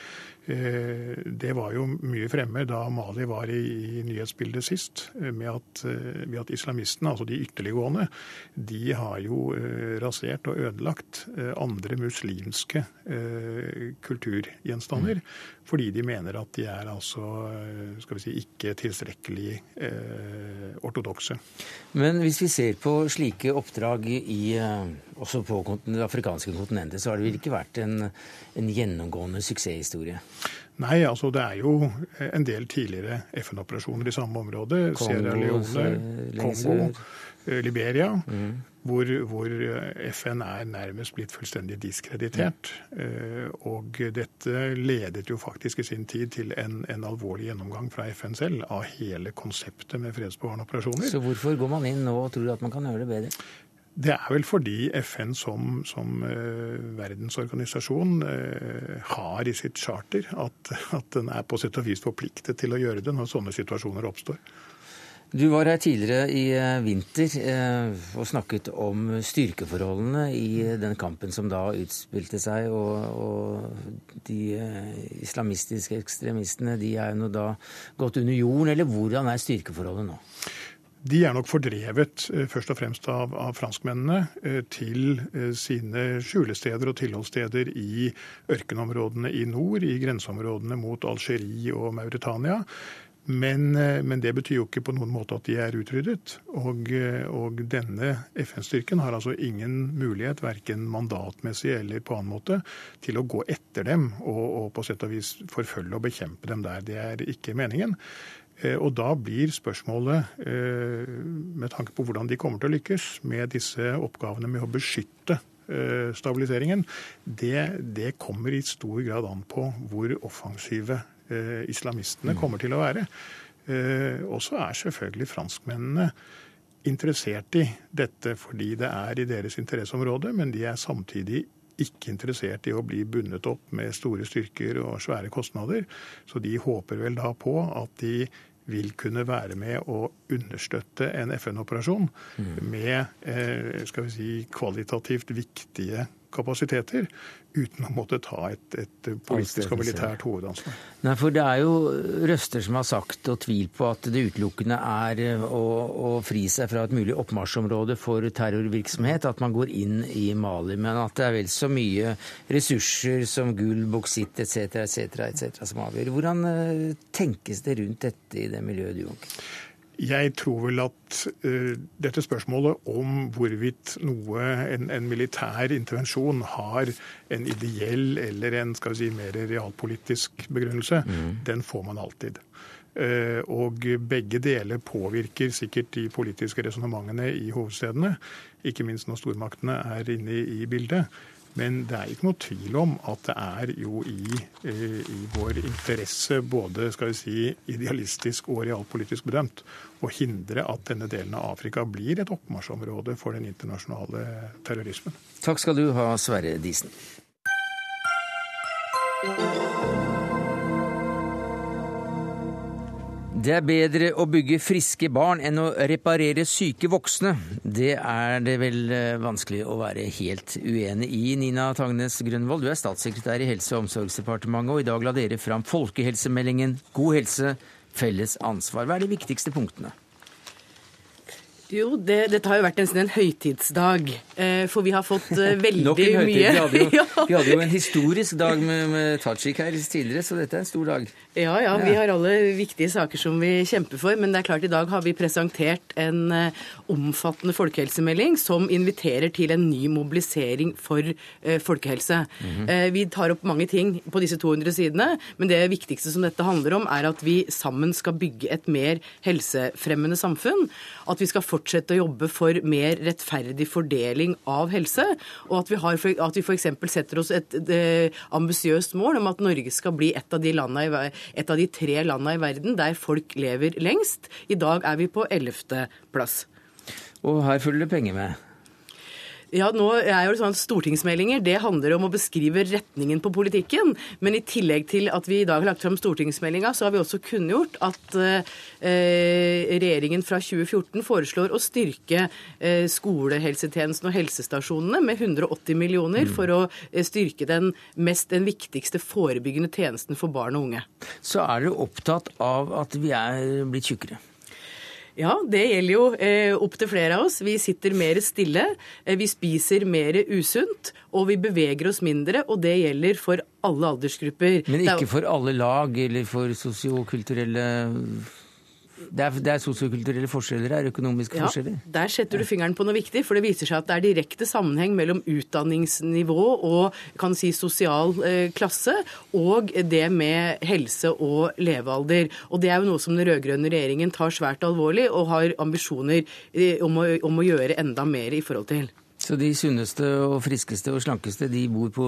Eh, Det var jo mye fremme da Mali var i, i nyhetsbildet sist, eh, med at, eh, med at islamistene, altså de ytterliggående, de har jo eh, rasert og ødelagt eh, andre muslimske kulturgjenstander. kulturgjenstander. Fordi de mener at de er altså, eh, skal vi si, ikke tilstrekkelig eh, ortodokse. Men hvis vi ser på slike oppdrag i, eh, også på det afrikanske kontinentet, så har det vel ikke vært en, en gjennomgående suksesshistorie? Nei, altså det er jo en del tidligere FN-operasjoner i samme område. Kongo, Sierra Leone, Kongo, Liberia. Mm. Hvor, hvor eh, FN er nærmest blitt fullstendig diskreditert. Mm. Og dette ledet jo faktisk i sin tid til en, en alvorlig gjennomgang fra FN selv av hele konseptet med fredsbevarende operasjoner. Så hvorfor går man inn nå og tror at man kan gjøre det bedre? Det er vel fordi FN som, som eh, verdensorganisasjon eh, har i sitt charter at, at den er på sett og vis forpliktet til å gjøre det når sånne situasjoner oppstår. Du var her tidligere i eh, vinter og snakket om styrkeforholdene i den kampen som da utspilte seg, og, og de islamistiske ekstremistene de er nå da gått under jorden, eller hvordan er styrkeforholdet nå? De er nok fordrevet eh, først og fremst av, av franskmennene eh, til eh, sine skjulesteder og tilholdssteder i ørkenområdene i nord, i grenseområdene mot Algerie og Mauritania. Men, men, det betyr jo ikke på noen måte at de er utryddet. Og, og denne FN-styrken har altså ingen mulighet, verken mandatmessig eller på annen måte, til å gå etter dem og, og på sett og vis forfølge og bekjempe dem der. Det er ikke meningen. Eh, og da blir spørsmålet, med tanke på hvordan de kommer til å lykkes med disse oppgavene med å beskytte stabiliseringen, det, det kommer i stor grad an på hvor offensive Eh, islamistene kommer til å være. Eh, og så er selvfølgelig franskmennene interessert i dette fordi det er i deres interesseområde, men de er samtidig ikke interessert i å bli bundet opp med store styrker og svære kostnader. Så de håper vel da på at de vil kunne være med å understøtte en FN-operasjon mm. med eh, skal vi si, kvalitativt viktige kapasiteter uten å måtte ta et, et politisk og militært hovedansvar. Nei, for Det er jo røster som har sagt og tvil på at det utelukkende er eh, å, å fri seg fra et mulig oppmarsjområde for terrorvirksomhet, at man går inn i Mali. Men at det er vel så mye ressurser som gull, boksitt etc. etc. etc. som avgjør. Hvordan eh, tenkes det rundt dette i det miljøet du, Junker? Jeg tror vel at uh, dette spørsmålet om hvorvidt noe, en, en, militær intervensjon har en ideell eller en skal vi si, mer realpolitisk begrunnelse, mm. den får man alltid. Uh, og begge deler påvirker sikkert de politiske resonnementene i hovedstedene. Ikke minst når stormaktene er inne i, bildet. Men det er ikke noe tvil om at det er jo i, eh, i vår interesse, både skal vi si, idealistisk og realpolitisk bedømt, å hindre at denne delen av Afrika blir et oppmarsjområde for den internasjonale terrorismen. Takk skal du ha, Sverre Disen. Det er bedre å bygge friske barn enn å reparere syke voksne. Det er det vel eh, vanskelig å være helt uenig i. Nina Tangnes Grønvold, du er statssekretær i Helse- og omsorgsdepartementet, og i dag la dere fram folkehelsemeldingen God helse, felles ansvar. Hva er de viktigste punktene? Jo, det, dette har jo vært en, en høytidsdag. Eh, for vi har fått eh, veldig Nok en høytid. mye vi hadde, jo, vi hadde, jo, en historisk dag med, med Tajik her tidligere, så dette er en stor dag. Ja, ja, vi har alle viktige saker som vi kjemper for. Men det er klart i dag har vi presentert en uh, omfattende folkehelsemelding som inviterer til en ny mobilisering for uh, folkehelse. Mm -hmm. vi tar opp mange ting på disse 200 sidene, men det viktigste som dette handler om, er at vi sammen skal bygge et mer helsefremmende samfunn. At vi skal fortsette å jobbe for mer rettferdig fordeling av helse, og at vi, har, at vi f.eks. setter oss et, et ambisiøst mål om at Norge skal bli et av de landene et av de tre landene i verden der folk lever lengst. I dag er vi på ellevte plass. Og her følger det penger med? Ja, nå er jo sånn at Stortingsmeldinger det handler om å beskrive retningen på politikken. Men i tillegg til at vi i dag har lagt fram stortingsmeldinga, så har vi også kunngjort at eh, regjeringen fra 2014 foreslår å styrke eh, skolehelsetjenesten og helsestasjonene med 180 millioner mm. for å eh, styrke den, mest, den viktigste forebyggende tjenesten for barn og unge. Så er du opptatt av at vi er blitt tjukkere? Ja, det gjelder jo eh, opptil flere av oss. Vi sitter mer stille, eh, vi spiser mer usunt, og vi beveger oss mindre. Og det gjelder for alle aldersgrupper. Men ikke for alle lag eller for sosiokulturelle det er, det er sosiokulturelle forskjeller her, økonomiske ja, forskjeller? Der setter du fingeren på noe viktig, for det viser seg at det er direkte sammenheng mellom utdanningsnivå og kan si sosial eh, klasse og det med helse og levealder. Og det er jo noe som den rød-grønne regjeringen tar svært alvorlig og har ambisjoner eh, om, å, om å gjøre enda mer i forhold til. Så de sunneste og friskeste og slankeste de bor på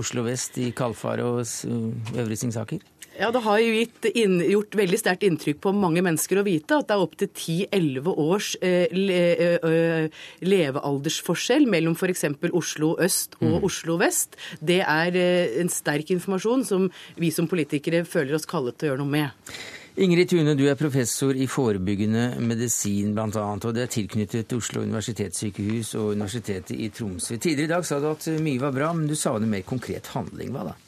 Oslo vest, i Kalfaret og Øvre Singsaker? Ja, Det har jo gitt, inn, gjort veldig sterkt inntrykk på mange mennesker å vite at det er opptil 10-11 års eh, le, eh, levealdersforskjell mellom f.eks. Oslo øst og mm. Oslo vest. Det er eh, en sterk informasjon som vi som politikere føler oss kallet til å gjøre noe med. Ingrid Tune, du er professor i forebyggende medisin bl.a., og det er tilknyttet Oslo universitetssykehus og Universitetet i Tromsø. Tidligere i dag sa du at mye var bra, men du savner mer konkret handling. Hva da?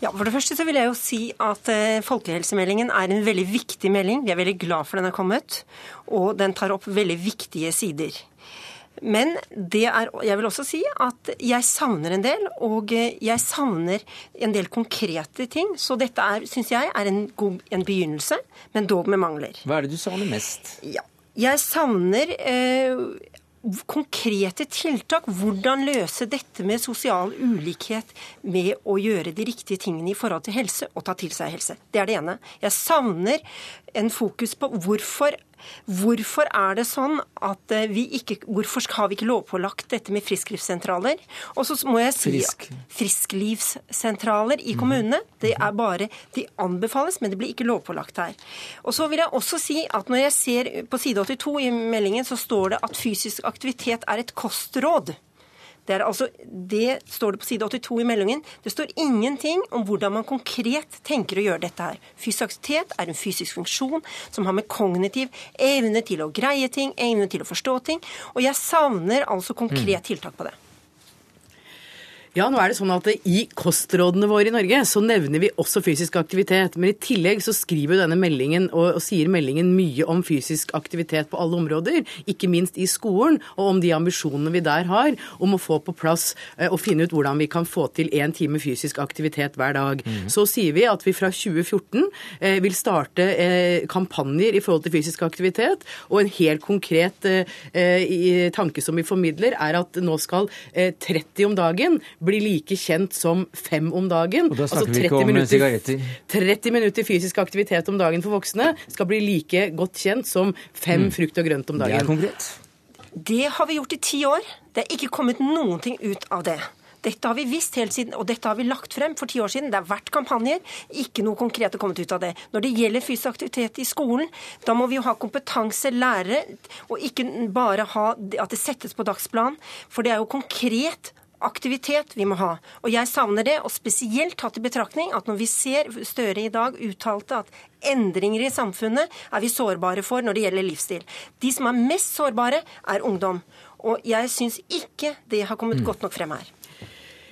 Ja, For det første så vil jeg jo si at eh, Folkehelsemeldingen er en veldig viktig melding. Vi er veldig glad for den er kommet, og den tar opp veldig viktige sider. Men det er, jeg vil også si at jeg savner en del, og jeg savner en del konkrete ting. Så dette syns jeg er en, god, en begynnelse, men dog med mangler. Hva er det du savner mest? Ja, jeg savner eh, konkrete tiltak. Hvordan løse dette med sosial ulikhet med å gjøre de riktige tingene i forhold til helse og ta til seg helse. Det er det ene. Jeg savner en fokus på hvorfor Hvorfor er det sånn at eh, vi ikke Hvorfor har vi ikke lovpålagt dette med frisklivssentraler? Og så må jeg si Frisk. frisklivssentraler i mhm. kommunene. Det er bare De anbefales, men det blir ikke lovpålagt her. Og så vil jeg også si at når jeg ser på side 82 i meldingen, så står det at fysisk aktivitet er et kostråd. Det, altså, det står det på side 82 i meldingen. Det står ingenting om hvordan man konkret tenker å gjøre dette her. Fysisk aktivitet er en fysisk funksjon som har med kognitiv evne til å greie ting, evne til å forstå ting. Og jeg savner altså konkret mm. tiltak på det. Ja, nå er det sånn at I kostrådene våre i Norge så nevner vi også fysisk aktivitet. Men i tillegg så skriver denne meldingen og, og, sier meldingen mye om fysisk aktivitet på alle områder. Ikke minst i skolen, og om de ambisjonene vi der har om å få på plass eh, og finne ut hvordan vi kan få til én time fysisk aktivitet hver dag. Mm. Så sier vi at vi fra 2014 eh, vil starte eh, kampanjer i forhold til fysisk aktivitet. Og en helt konkret eh, eh, tanke som vi formidler, er at nå skal 30 eh, om dagen blir like kjent som fem om dagen. Og da snakker altså vi ikke om minutter, sigaretter. 30 minutter fysisk aktivitet om dagen for voksne skal bli like godt kjent som fem mm. frukt og grønt om dagen. Det er konkret. Det har vi gjort i ti år. Det er ikke kommet noen ting ut av det. Dette har vi visst helt siden, og dette har vi lagt frem for ti år siden. Det har vært kampanjer, ikke noe konkret har kommet ut av det. Når det gjelder fysisk aktivitet i skolen, da må vi jo ha kompetanse, lærere, og ikke bare ha at det settes på dagsplan. For det er jo konkret aktivitet vi må ha. Og jeg savner det, og spesielt tatt i betraktning at når vi ser Støre i dag uttalte at endringer i samfunnet er vi sårbare for når det gjelder livsstil. De som er mest sårbare, er ungdom. Og jeg syns ikke det har kommet mm. godt nok frem her.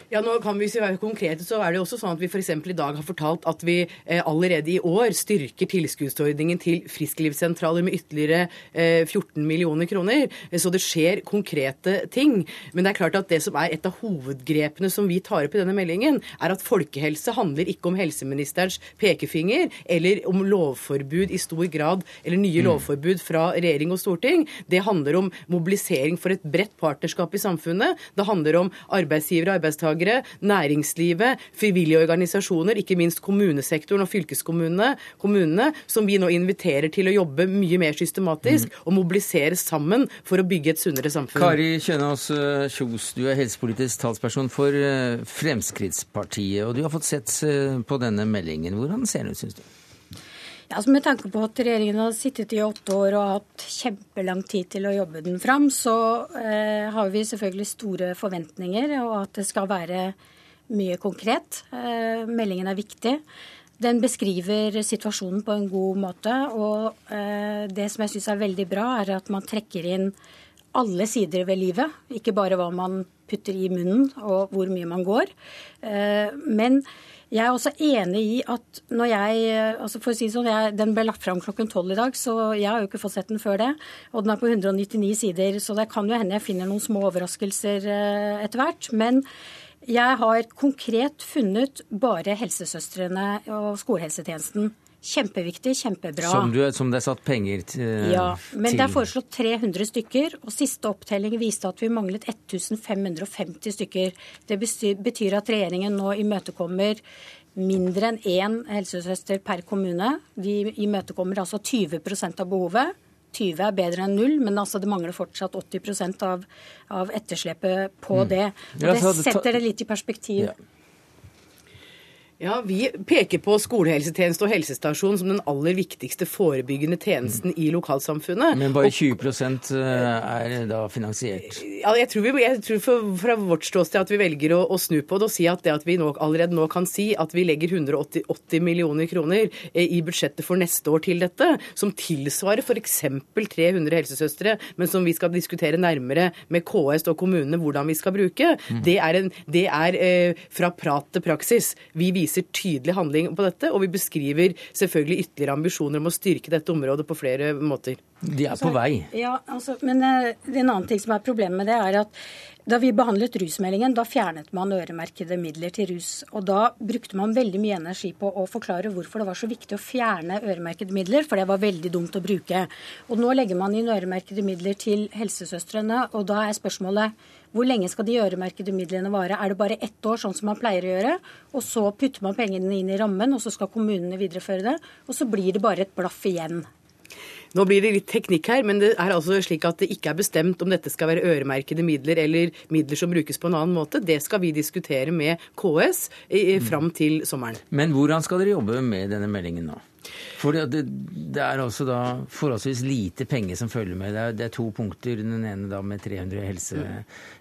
Ja, nå kan vi være konkrete, så er det også sånn at vi f.eks. i dag har fortalt at vi eh, allerede i år styrker tilskuddsordningen til frisklivssentraler med ytterligere eh, 14 millioner kroner. Så det skjer konkrete ting. Men det er klart at det som er et av hovedgrepene som vi tar opp i denne meldingen, er at folkehelse handler ikke om helseministerens pekefinger eller om lovforbud i stor grad, eller nye mm. lovforbud fra regjering og storting. Det handler om mobilisering for et bredt partnerskap i samfunnet. Det handler om arbeidsgivere og arbeidstakere deltakere, næringslivet, frivillige organisasjoner, ikke minst kommunesektoren og fylkeskommunene, kommunene, som vi nå inviterer til å jobbe mye mer systematisk mm. og mobilisere sammen for å bygge et sunnere samfunn. Kari Kjønaas eh, Kjos, du er helsepolitisk talsperson for eh, Fremskrittspartiet, og du har fått sett eh, på denne meldingen. Hvordan ser den ut, syns du? Ja, altså Med tanke på at regjeringen har sittet i åtte år og hatt kjempelang tid til å jobbe den fram, så eh, har vi selvfølgelig store forventninger, og at det skal være mye konkret. Eh, meldingen er viktig. Den beskriver situasjonen på en god måte. Og eh, det som jeg syns er veldig bra, er at man trekker inn alle sider ved livet. Ikke bare hva man putter i munnen og hvor mye man går. Eh, men jeg er også enig i at når jeg altså for å si sånn, jeg, Den ble lagt fram klokken tolv i dag, så jeg har jo ikke fått sett den før det. Og den er på 199 sider, så det kan jo hende jeg finner noen små overraskelser eh, etter hvert. Men jeg har konkret funnet bare helsesøstrene og skolehelsetjenesten Kjempeviktig, kjempebra. Som, du, som, det er satt penger til? Ja, men det er foreslått 300 stykker. Og siste opptelling viste at vi manglet 1550 stykker. Det betyr at regjeringen nå imøtekommer mindre enn én helsesøster per kommune. Vi imøtekommer altså 20% av behovet. 20 er bedre enn null, men altså det mangler fortsatt 80% av, av etterslepet på mm. det. Og det setter det litt i perspektiv. Ja. Ja, Vi peker på skolehelsetjeneste og helsestasjon som den aller viktigste forebyggende tjenesten i lokalsamfunnet. Men bare 20 eh, er da finansiert? Ja, jeg tror, vi, jeg tror for, Fra vårt ståsted at vi velger å, å, snu på det og si at det at vi nå, allerede nå kan si at vi legger 180 millioner kroner eh, i budsjettet for neste år til dette, som tilsvarer f.eks. 300 helsesøstre, men som vi skal diskutere nærmere med KS og kommunene hvordan vi skal bruke, mm. det er, en, det er eh, fra prat til praksis. Vi viser viser tydelig handling på dette, og vi beskriver selvfølgelig ytterligere ambisjoner om å styrke dette området på flere måter. De er på vei. Ja, altså, men eh, en annen ting som er problemet med det, er at da vi behandlet rusmeldingen, da fjernet man øremerkede midler til rus. Og da brukte man veldig mye energi på å forklare hvorfor det var så viktig å fjerne øremerkede midler, for det var veldig dumt å bruke. Og nå legger man inn øremerkede midler til helsesøstrene, og da er spørsmålet hvor lenge skal de øremerkede midlene vare? Er det bare ett år, sånn som man pleier å gjøre? Og så putter man pengene inn i rammen, og så skal kommunene videreføre det. Og så blir det bare et blaff igjen. Nå blir det litt teknikk her, men det er altså slik at det ikke er bestemt om dette skal være øremerkede midler eller midler som brukes på en annen måte. Det skal vi diskutere med KS fram til sommeren. Men hvordan skal dere jobbe med denne meldingen nå? For det, det, er også da forholdsvis lite penger som følger med. Det er, det er to punkter. Den ene da med 300 helse,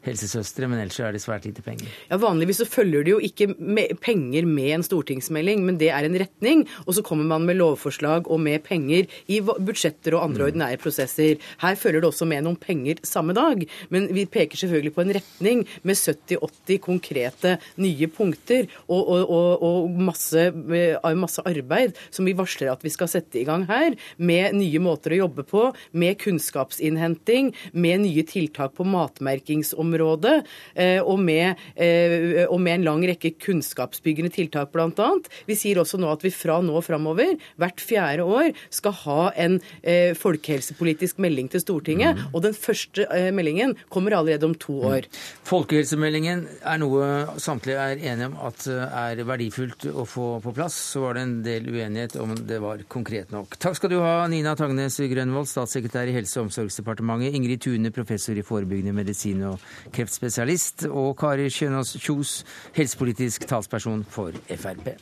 helsesøstre, men ellers er det svært lite penger. Ja, Vanligvis så følger det jo ikke med penger med en stortingsmelding, men det er en retning. Og så kommer man med lovforslag og med penger i budsjetter og andre mm. ordinære prosesser. Her følger det også med noen penger samme dag, men vi peker selvfølgelig på en retning med 70-80 konkrete nye punkter og, og, og, og masse, masse arbeid som vi varsler at vi skal sette i gang her, med nye måter å jobbe på, med kunnskapsinnhenting, med nye tiltak på matmerkingsområdet, eh, og med, eh, og med en lang rekke kunnskapsbyggende tiltak, bl.a. Vi sier også nå at vi fra nå og framover, hvert fjerde år, skal ha en eh, folkehelsepolitisk melding til Stortinget. Mm. Og den første meldingen kommer allerede om to år. Mm. Folkehelsemeldingen er noe samtlige er enige om at er verdifullt å få på plass. Så var det en del uenighet om det var konkret nok. Takk skal du ha, Nina Tangnes Grønvold, statssekretær i Helse- og omsorgsdepartementet, Ingrid Tune, professor i forebyggende medisin og kreftspesialist, og Kari Kjønaas Kjos, helsepolitisk talsperson for Frp.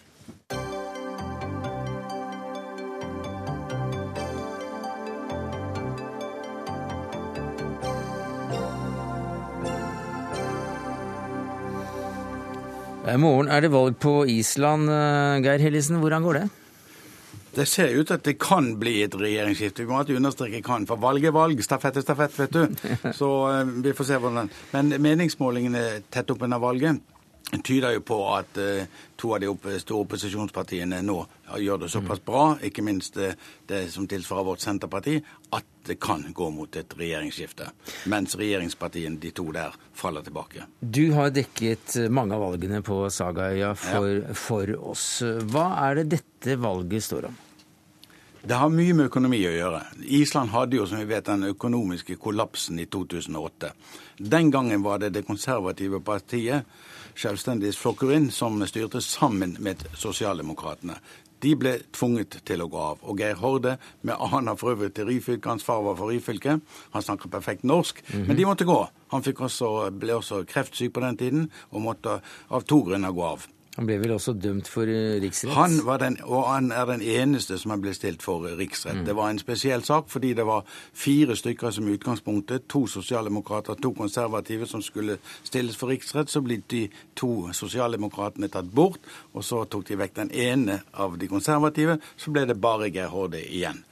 I morgen er det valg på Island. Geir Hellisen, hvordan går det? Det ser ut til at det kan bli et regjeringsskifte. Vi må alltid understreke kan, for valg er valg, stafett er stafett, vet du. Så uh, vi får se hvordan Men meningsmålingene tett opp under valget tyder jo på at uh, to av de store opposisjonspartiene nå gjør det såpass bra, ikke minst uh, det som tilsvarer vårt Senterparti, at det kan gå mot et regjeringsskifte. Mens regjeringspartiene, de to der, faller tilbake. Du har dekket mange av valgene på Sagaøya for, ja. for oss. Hva er det dette valget står om? Det har mye med økonomi å gjøre. Island hadde jo, som vi vet, den økonomiske kollapsen i 2008. Den gangen var det det konservative partiet, Selvstendighetsflokkurin, som styrte sammen med Sosialdemokratene. De ble tvunget til å gå av. Og Geir Horde, med han har for øvrig til Ryfylke, hans far var fra Ryfylke, han snakker perfekt norsk, mm -hmm. men de måtte gå. Han også, ble også kreftsyk på den tiden og måtte av to grunner gå av. Han ble vel også dømt for eh, riksrett? Han var den, og han er den eneste som har blitt stilt for riksrett. Mm. Det var en spesiell sak fordi det var fire stykker som utgangspunktet. To sosialdemokrater, to konservative som skulle stilles for riksrett. Så ble de to sosialdemokratene tatt bort, og så tok de vekk den ene av de konservative. Så ble det bare Geir Hårde igjen.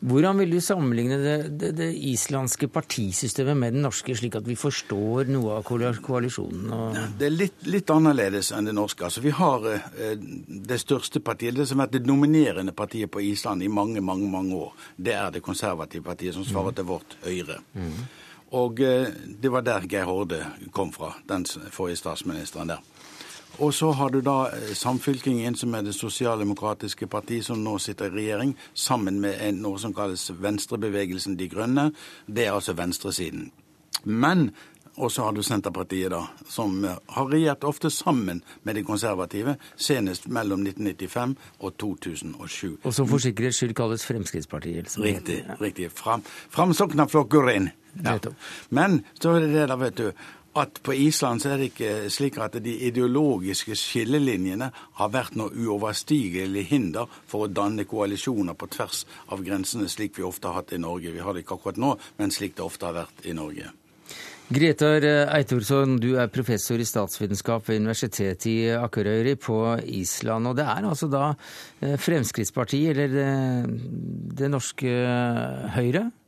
Hvordan vil du sammenligne det, det, det, islandske partisystemet med det norske, slik at vi forstår noe av koalisjonen? Og... Det er litt, litt, annerledes enn det norske. Altså, vi har eh, det største partiet, det som har vært det dominerende partiet på Island i mange mange, mange år. Det er det konservative partiet, som svarer mm. til vårt Høyre. Mm. Og eh, det var der Geir Horde kom fra, den forrige statsministeren der. Og så har du da eh, Samfylkingen, som er det sosialdemokratiske partiet som nå sitter i regjering, sammen med en, noe som kalles Venstrebevegelsen De Grønne. Det er altså venstresiden. Men og så har du Senterpartiet, da, som eh, har regjert ofte sammen med de konservative, senest mellom 1995 og 2007. Og som for sikkerhets skyld kalles Fremskrittspartiet? Riktig. riktig. Fram, Framsoknaflokkurin. Ja. Men så er det det, da, vet du at på Island så er det ikke slik at de ideologiske skillelinjene har vært noe uoverstigelig hinder for å danne koalisjoner på tvers av grensene, slik vi ofte har hatt i Norge. Vi har det ikke akkurat nå, men slik det ofte har vært i Norge. Gretar Eitorsson, du er professor i statsvitenskap ved Universitetet i Akureyri på Island. Og det er altså da eh, Fremskrittspartiet, eller det, det norske Høyre, Eh,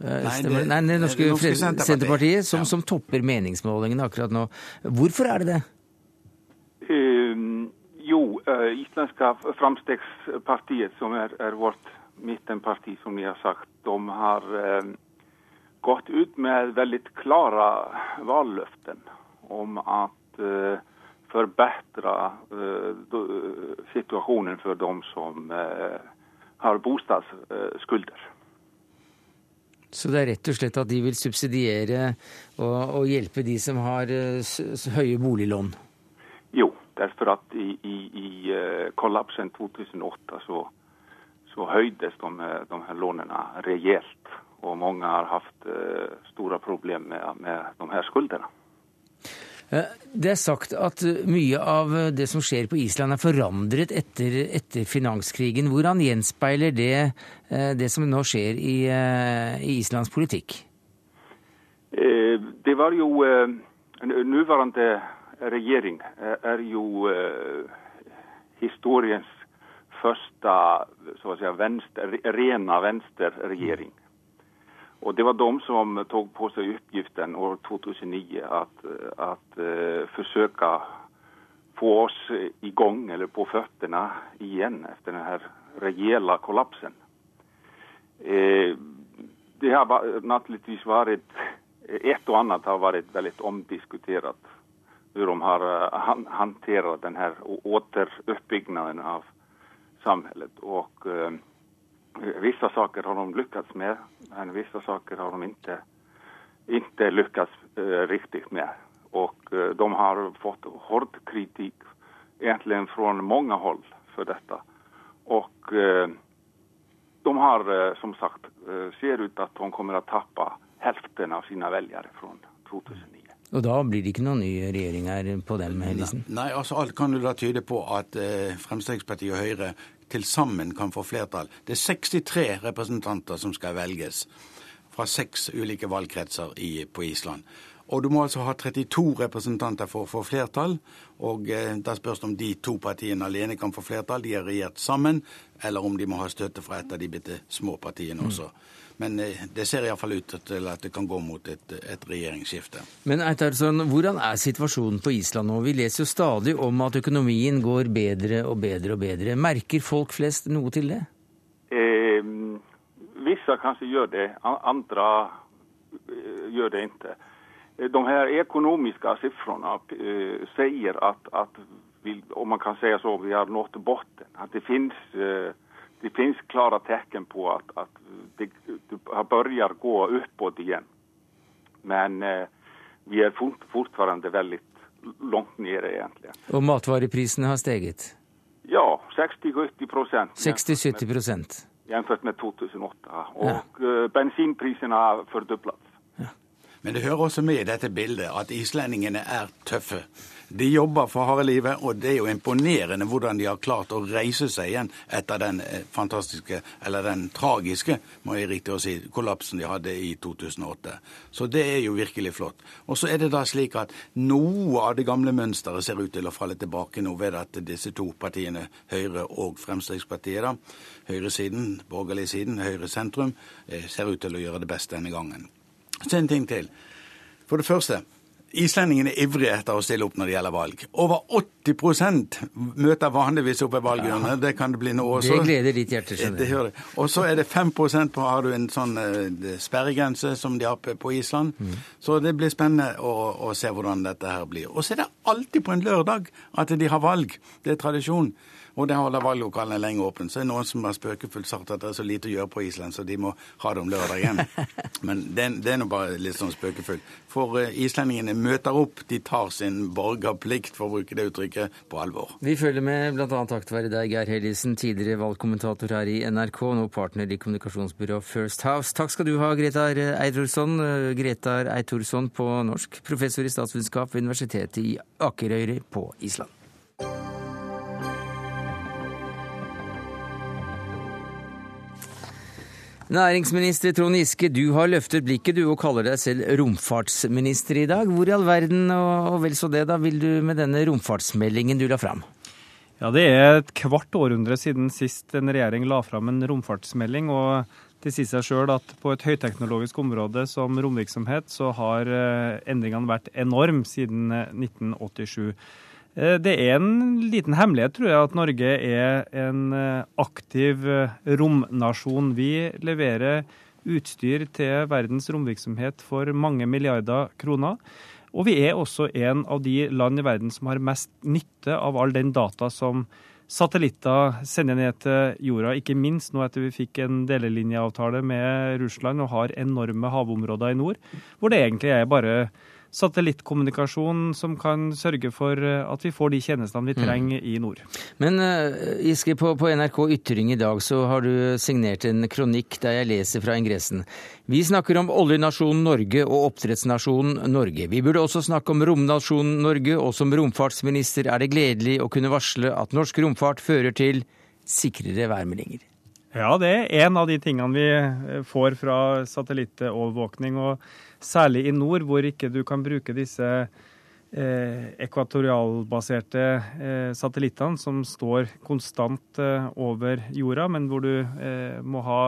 Nei, det, Nei, det norske, norske Senterpartiet, som, ja. som, topper meningsmålingene akkurat nå. Hvorfor er det det? Uh, jo, uh, islandske Framstegspartiet, som er, er, vårt midtenparti, som de har sagt, de har eh, gått ut med veldig klare valgløfter om å uh, forbedre eh, situationen för de som eh, har bostadsskulder. Så det er rett og slett at de vil subsidiere og, og hjelpe de som har uh, høye boliglån? Jo, derfor at i, i, i uh, kollapsen 2008 så, så høydes de, de her lånene reelt. Og mange har hatt store problemer med, med de her skuldrene. Det er sagt at mye av det som skjer på Island er forandret etter, etter finanskrigen. Hvordan gjenspeiler det eh, det som nå skjer i, eh, i Islands politikk? Eh, det var jo Nåværende regjering er jo historiens første si, venstre, rena venstreregjering. Och det var de som tog på sig uppgiften år 2009 att, att uh, försöka få oss igång eller på fötterna igen efter den här rejäla kollapsen. Eh, det har naturligtvis varit, ett och annat har varit väldigt omdiskuterat hur de har han, hanterat den här återuppbyggnaden av samhället. Och, Vissa saker har de lyckats med, men vissa saker har de inte, inte lyckats eh, riktigt med. Och eh, de har fått hård kritik egentligen från många håll för detta. Och eh, de har eh, som sagt, eh, ser ut att de kommer att tappa hälften av sina väljare från 2009. Og da blir det ikke noen ny regjering her på dem, Helisen? Nei, altså alt kan jo da tyde på at eh, Fremskrittspartiet og Høyre til sammen kan få flertall. Det er 63 representanter som skal velges fra seks ulike valgkretser i, på Island. Og du må altså ha 32 representanter for å få flertall. Og eh, da spørs det om de to partiene alene kan få flertall. De er regjert sammen. Eller om de må ha støtte fra et av de bitte små partiene også. Mm. Men eh, det ser iallfall ut til at det kan gå mot et, et regjeringsskifte. Men Eitarsson, hvordan er situasjonen på Island nå? Vi leser jo stadig om at økonomien går bedre og bedre og bedre. Merker folk flest noe til det? Eh, visse kanskje gjør det, andre eh, gjør det ikke de her økonomiske siffrene eh, at, at att vi, om man kan si så, vi har nått bunnen. At det finnes eh, det finns klara tecken på att, att det, det börjar gå uppåt igen. Men eh, vi är fort, fortfarande väldigt långt nere egentligen. Och matvareprisene har steget? Ja, 60-70 procent. 60-70 procent? Jämfört med 2008. Och ja. bensinpriserna har fördubblats. Men det hører også med i dette bildet at islendingene er tøffe. De jobber for harde livet, og det er jo imponerende hvordan de har klart å reise seg igjen etter den eh, fantastiske, eller den tragiske, må jeg riktig å si, kollapsen de hadde i 2008. Så det er jo virkelig flott. Og så er det da slik at noe av det gamle mønsteret ser ut til å falle tilbake nå ved at disse to partiene, Høyre og Fremskrittspartiet, da, høyresiden, borgerlig siden, Høyre sentrum, eh, ser ut til å gjøre det best denne gangen. Så en ting til. For det første. Islendingene er ivrige etter å stille opp når det gjelder valg. Over 80 møter vanligvis opp ved valgurnene. Det kan det bli nå også. Det gleder ditt hjerte, skjønner jeg. Og så er det 5% på har du en sånn uh, sperregrense som de har på Island. Mm. Så det blir spennende å, å, se hvordan dette her blir. Og så er det alltid på en lørdag at de har valg. Det er tradisjon. Og det holder valglokalene lenge åpne. Så er det noen som har spøkefullt sagt at det er så lite å gjøre på Island, så de må ha det om lørdagen. Men det, det er nå bare litt sånn spøkefullt. For uh, islendingene møter opp, de tar sin borgerplikt, for å bruke det uttrykket, på alvor. Vi følger med bl.a. være deg, Geir Hellisen, tidligere valgkommentator her i NRK, nå partner i kommunikasjonsbyrået First House. Takk skal du ha, Gretar Eitorsson, Gretar Eitorsson på norsk, professor i statsvitenskap ved Universitetet i Akerøyri på Island. Næringsminister Trond Giske, du har løftet blikket du og kaller deg selv romfartsminister i dag. Hvor i all verden og vel så det da vil du med denne romfartsmeldingen du la fram? Ja, Det er et kvart århundre siden sist en regjering la fram en romfartsmelding. og det sier seg sjøl at på et høyteknologisk område som romvirksomhet, så har eh, endringene vært enorme siden 1987. Eh, det er en liten hemmelighet, tror jeg, at Norge er en eh, aktiv eh, romnasjon. Vi leverer utstyr til verdens romvirksomhet for mange milliarder kroner. Og vi er også en av de land i verden som har mest nytte av all den data som satellitter sender ned til jorda, ikke minst nå etter vi fikk en delelinjeavtale med Russland og har enorme havområder i nord, hvor det egentlig er bare satellittkommunikasjon som kan sørge for eh, at vi får de tjenestene vi mm. trenger i nord. Men Iske, Giske, på, på, NRK Ytring i dag så har du signert en kronikk der jeg leser fra ingressen. Vi snakker om oljenasjonen Norge og oppdrettsnasjonen Norge. Vi burde også snakke om romnasjonen Norge, og som romfartsminister er det gledelig å kunne varsle at norsk romfart fører til sikrere værmeldinger. Ja, det er en av de tingene vi eh, får fra satellittovervåkning. og Særlig i nord, hvor ikke du kan bruke disse eh, ekvatorialbaserte eh, satellittene som står konstant eh, over jorda, men hvor du eh, må ha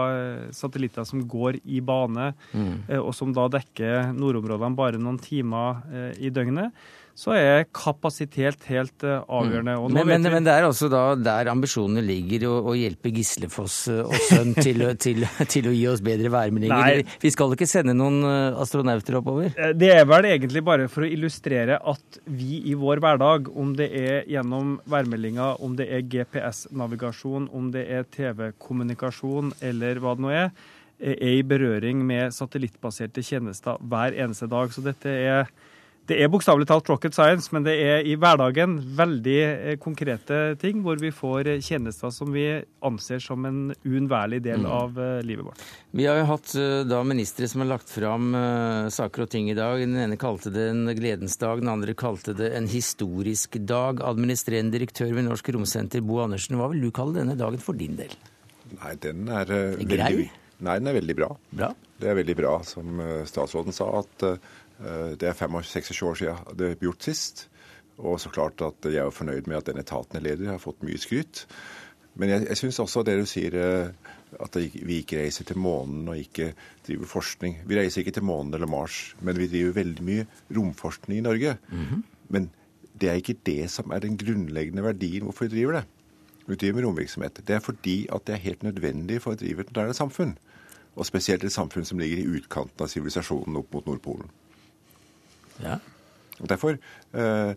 satellitter som går i bane, mm. Eh, og som da dekker nordområdene bare noen timer eh, i døgnet så er kapasitet helt uh, avgjørende. Mm. Men, men, men, det er altså da der ambisjonene ligger, å, å hjelpe Gislefoss uh, og sønn til, til, til, å gi oss bedre værmeldinger. Vi skal ikke sende noen uh, astronauter oppover? Det er vel egentlig bare for å illustrere at vi i vår hverdag, om det er gjennom værmeldinger, om det er GPS-navigasjon, om det er TV-kommunikasjon eller hva det nå er, er i berøring med satellittbaserte tjenester hver eneste dag. Så dette er det er bokstavelig talt rocket science, men det er i hverdagen veldig eh, konkrete ting hvor vi får eh, tjenester som vi anser som en uunnværlig del mm. av eh, livet vårt. Vi har jo hatt da ministre som har lagt fram saker og ting i dag. Den ene kalte det en gledens dag, den andre kalte det en historisk dag. Administrerende direktør ved Norsk Romsenter, Bo Andersen, hva vil du kalle denne dagen for din del? Nei, den er veldig Nei, den er veldig bra. bra. Det er veldig bra, som statsråden sa, at det er 25 år siden det ble gjort sist. Og så klart at jeg er fornøyd med at den etaten jeg leder, har fått mye skryt. Men jeg, jeg syns også det du sier, eh, at vi ikke reiser til månen og ikke driver forskning. Vi reiser ikke til månen eller Mars, men vi driver veldig mye romforskning i Norge. Mm -hmm. Men det er ikke det som er den grunnleggende verdien hvorfor vi driver det. Vi driver med romvirksomhet. Det er fordi at det er helt nødvendig for å drive et moderne samfunn. Og spesielt et samfunn som ligger i utkanten av sivilisasjonen opp mot Nordpolen. Ja. Derfor eh,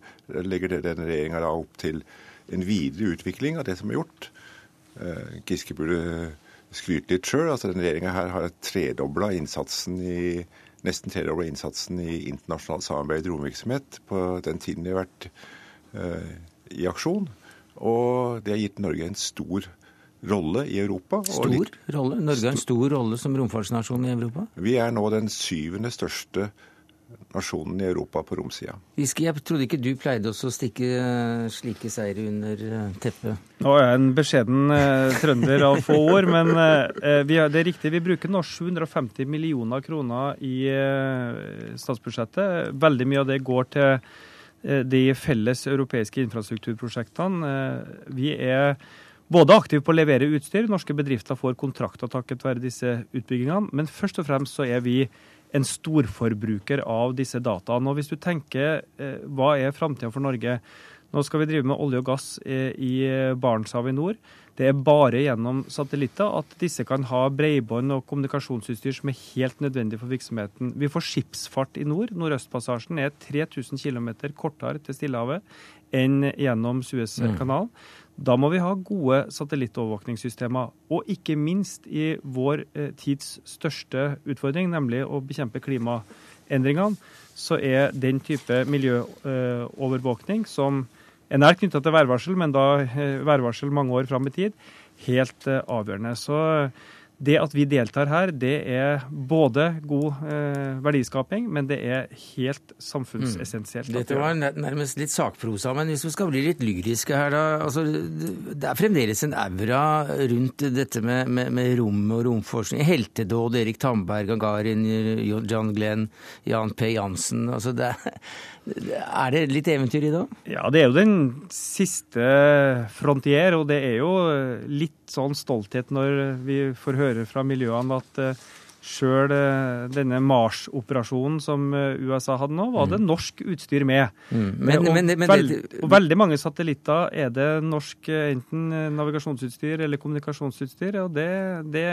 legger denne regjeringa opp til en videre utvikling av det som er gjort. Eh, Giske burde skryte litt sjøl. Altså, denne regjeringa her har tredobla innsatsen i nesten tredobla innsatsen i internasjonalt samarbeid og romvirksomhet på den tiden de har vært eh, i aksjon. Og det har gitt Norge en stor rolle i Europa. Stor litt, rolle? Norge har en stor rolle som romfartsnasjon i Europa? Vi er nå den syvende største nasjonen i Europa på romsida. Giske, jeg trodde ikke du pleide også å stikke eh, slike seire under eh, teppet? Nå er jeg en beskjeden eh, trønder av få år, men det er riktig. Vi bruker nå 750 millioner kroner i statsbudsjettet. Veldig mye av det går til de felles europeiske infrastrukturprosjektene. vi er både aktive på å levere utstyr, norske bedrifter får kontrakter takket være disse utbyggingene, men først og fremst så er vi en storforbruker av disse dataene. Og hvis du tenker eh, hva er framtida for Norge? Nå skal vi drive med olje og gass i Barentshavet i nord. Det er bare gjennom satellitter at disse kan ha bredbånd og kommunikasjonsutstyr som er helt nødvendig for virksomheten. Vi får skipsfart i nord. Nordøstpassasjen er 3000 km kortere til Stillehavet enn gjennom Suezkanalen. Mm. Da må vi ha gode satellittovervåkningssystemer. Og ikke minst i vår eh, tids største utfordring, nemlig å bekjempe klimaendringene, så er den type miljøovervåkning som er nært knytta til værvarsel, men da eh, værvarsel mange år fram i tid, helt eh, avgjørende. Så det at vi deltar her, det er både god eh, verdiskaping, men det er helt samfunnsessensielt. Mm. Dette var nærmest litt sakprosa, men hvis vi skal bli litt lyriske her, da. Altså, det er fremdeles en aura rundt dette med, med, med rom og romforskning. Heltedåd, Erik Tamberg, Gagarin, John Glenn, Jan P. Jansen. Altså, det er er det litt eventyr i det òg? Ja, det er jo den siste frontier. Og det er jo litt sånn stolthet når vi får høre fra miljøene at uh, sjøl denne Mars-operasjonen som USA hadde nå, var det norsk utstyr med. Mm. Men, og, men, men, veld, og veldig mange satellitter er det norsk enten navigasjonsutstyr eller kommunikasjonsutstyr. og det, det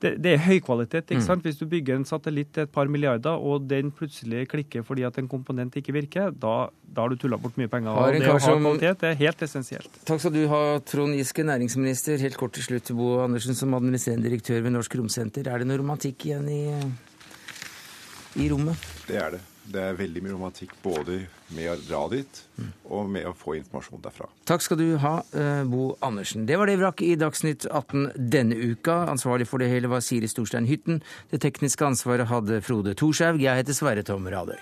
det, det, er høykvalitet. ikke mm. sant? Hvis du bygger en satellitt til et par milliarder, og den plutselig klikker fordi at en komponent ikke virker, da, da har du tulla bort mye penger. og Det å ha kvalitet det er helt essensielt. Takk skal du ha, Trond Giske, næringsminister. Helt kort til slutt, Bo Andersen, som administrerende direktør ved Norsk Romsenter. Er det noe romantikk igjen i, i rommet? Det er det. Det er veldig mye romantikk både med å dra dit og med å få informasjon derfra. Takk skal du ha, eh, Bo Andersen. Det var det vi i Dagsnytt 18 denne uka. Ansvarlig for det hele var Siri Storstein Hytten. Det tekniske ansvaret hadde Frode Thorshaug. Jeg heter Sverre Tom Radøy.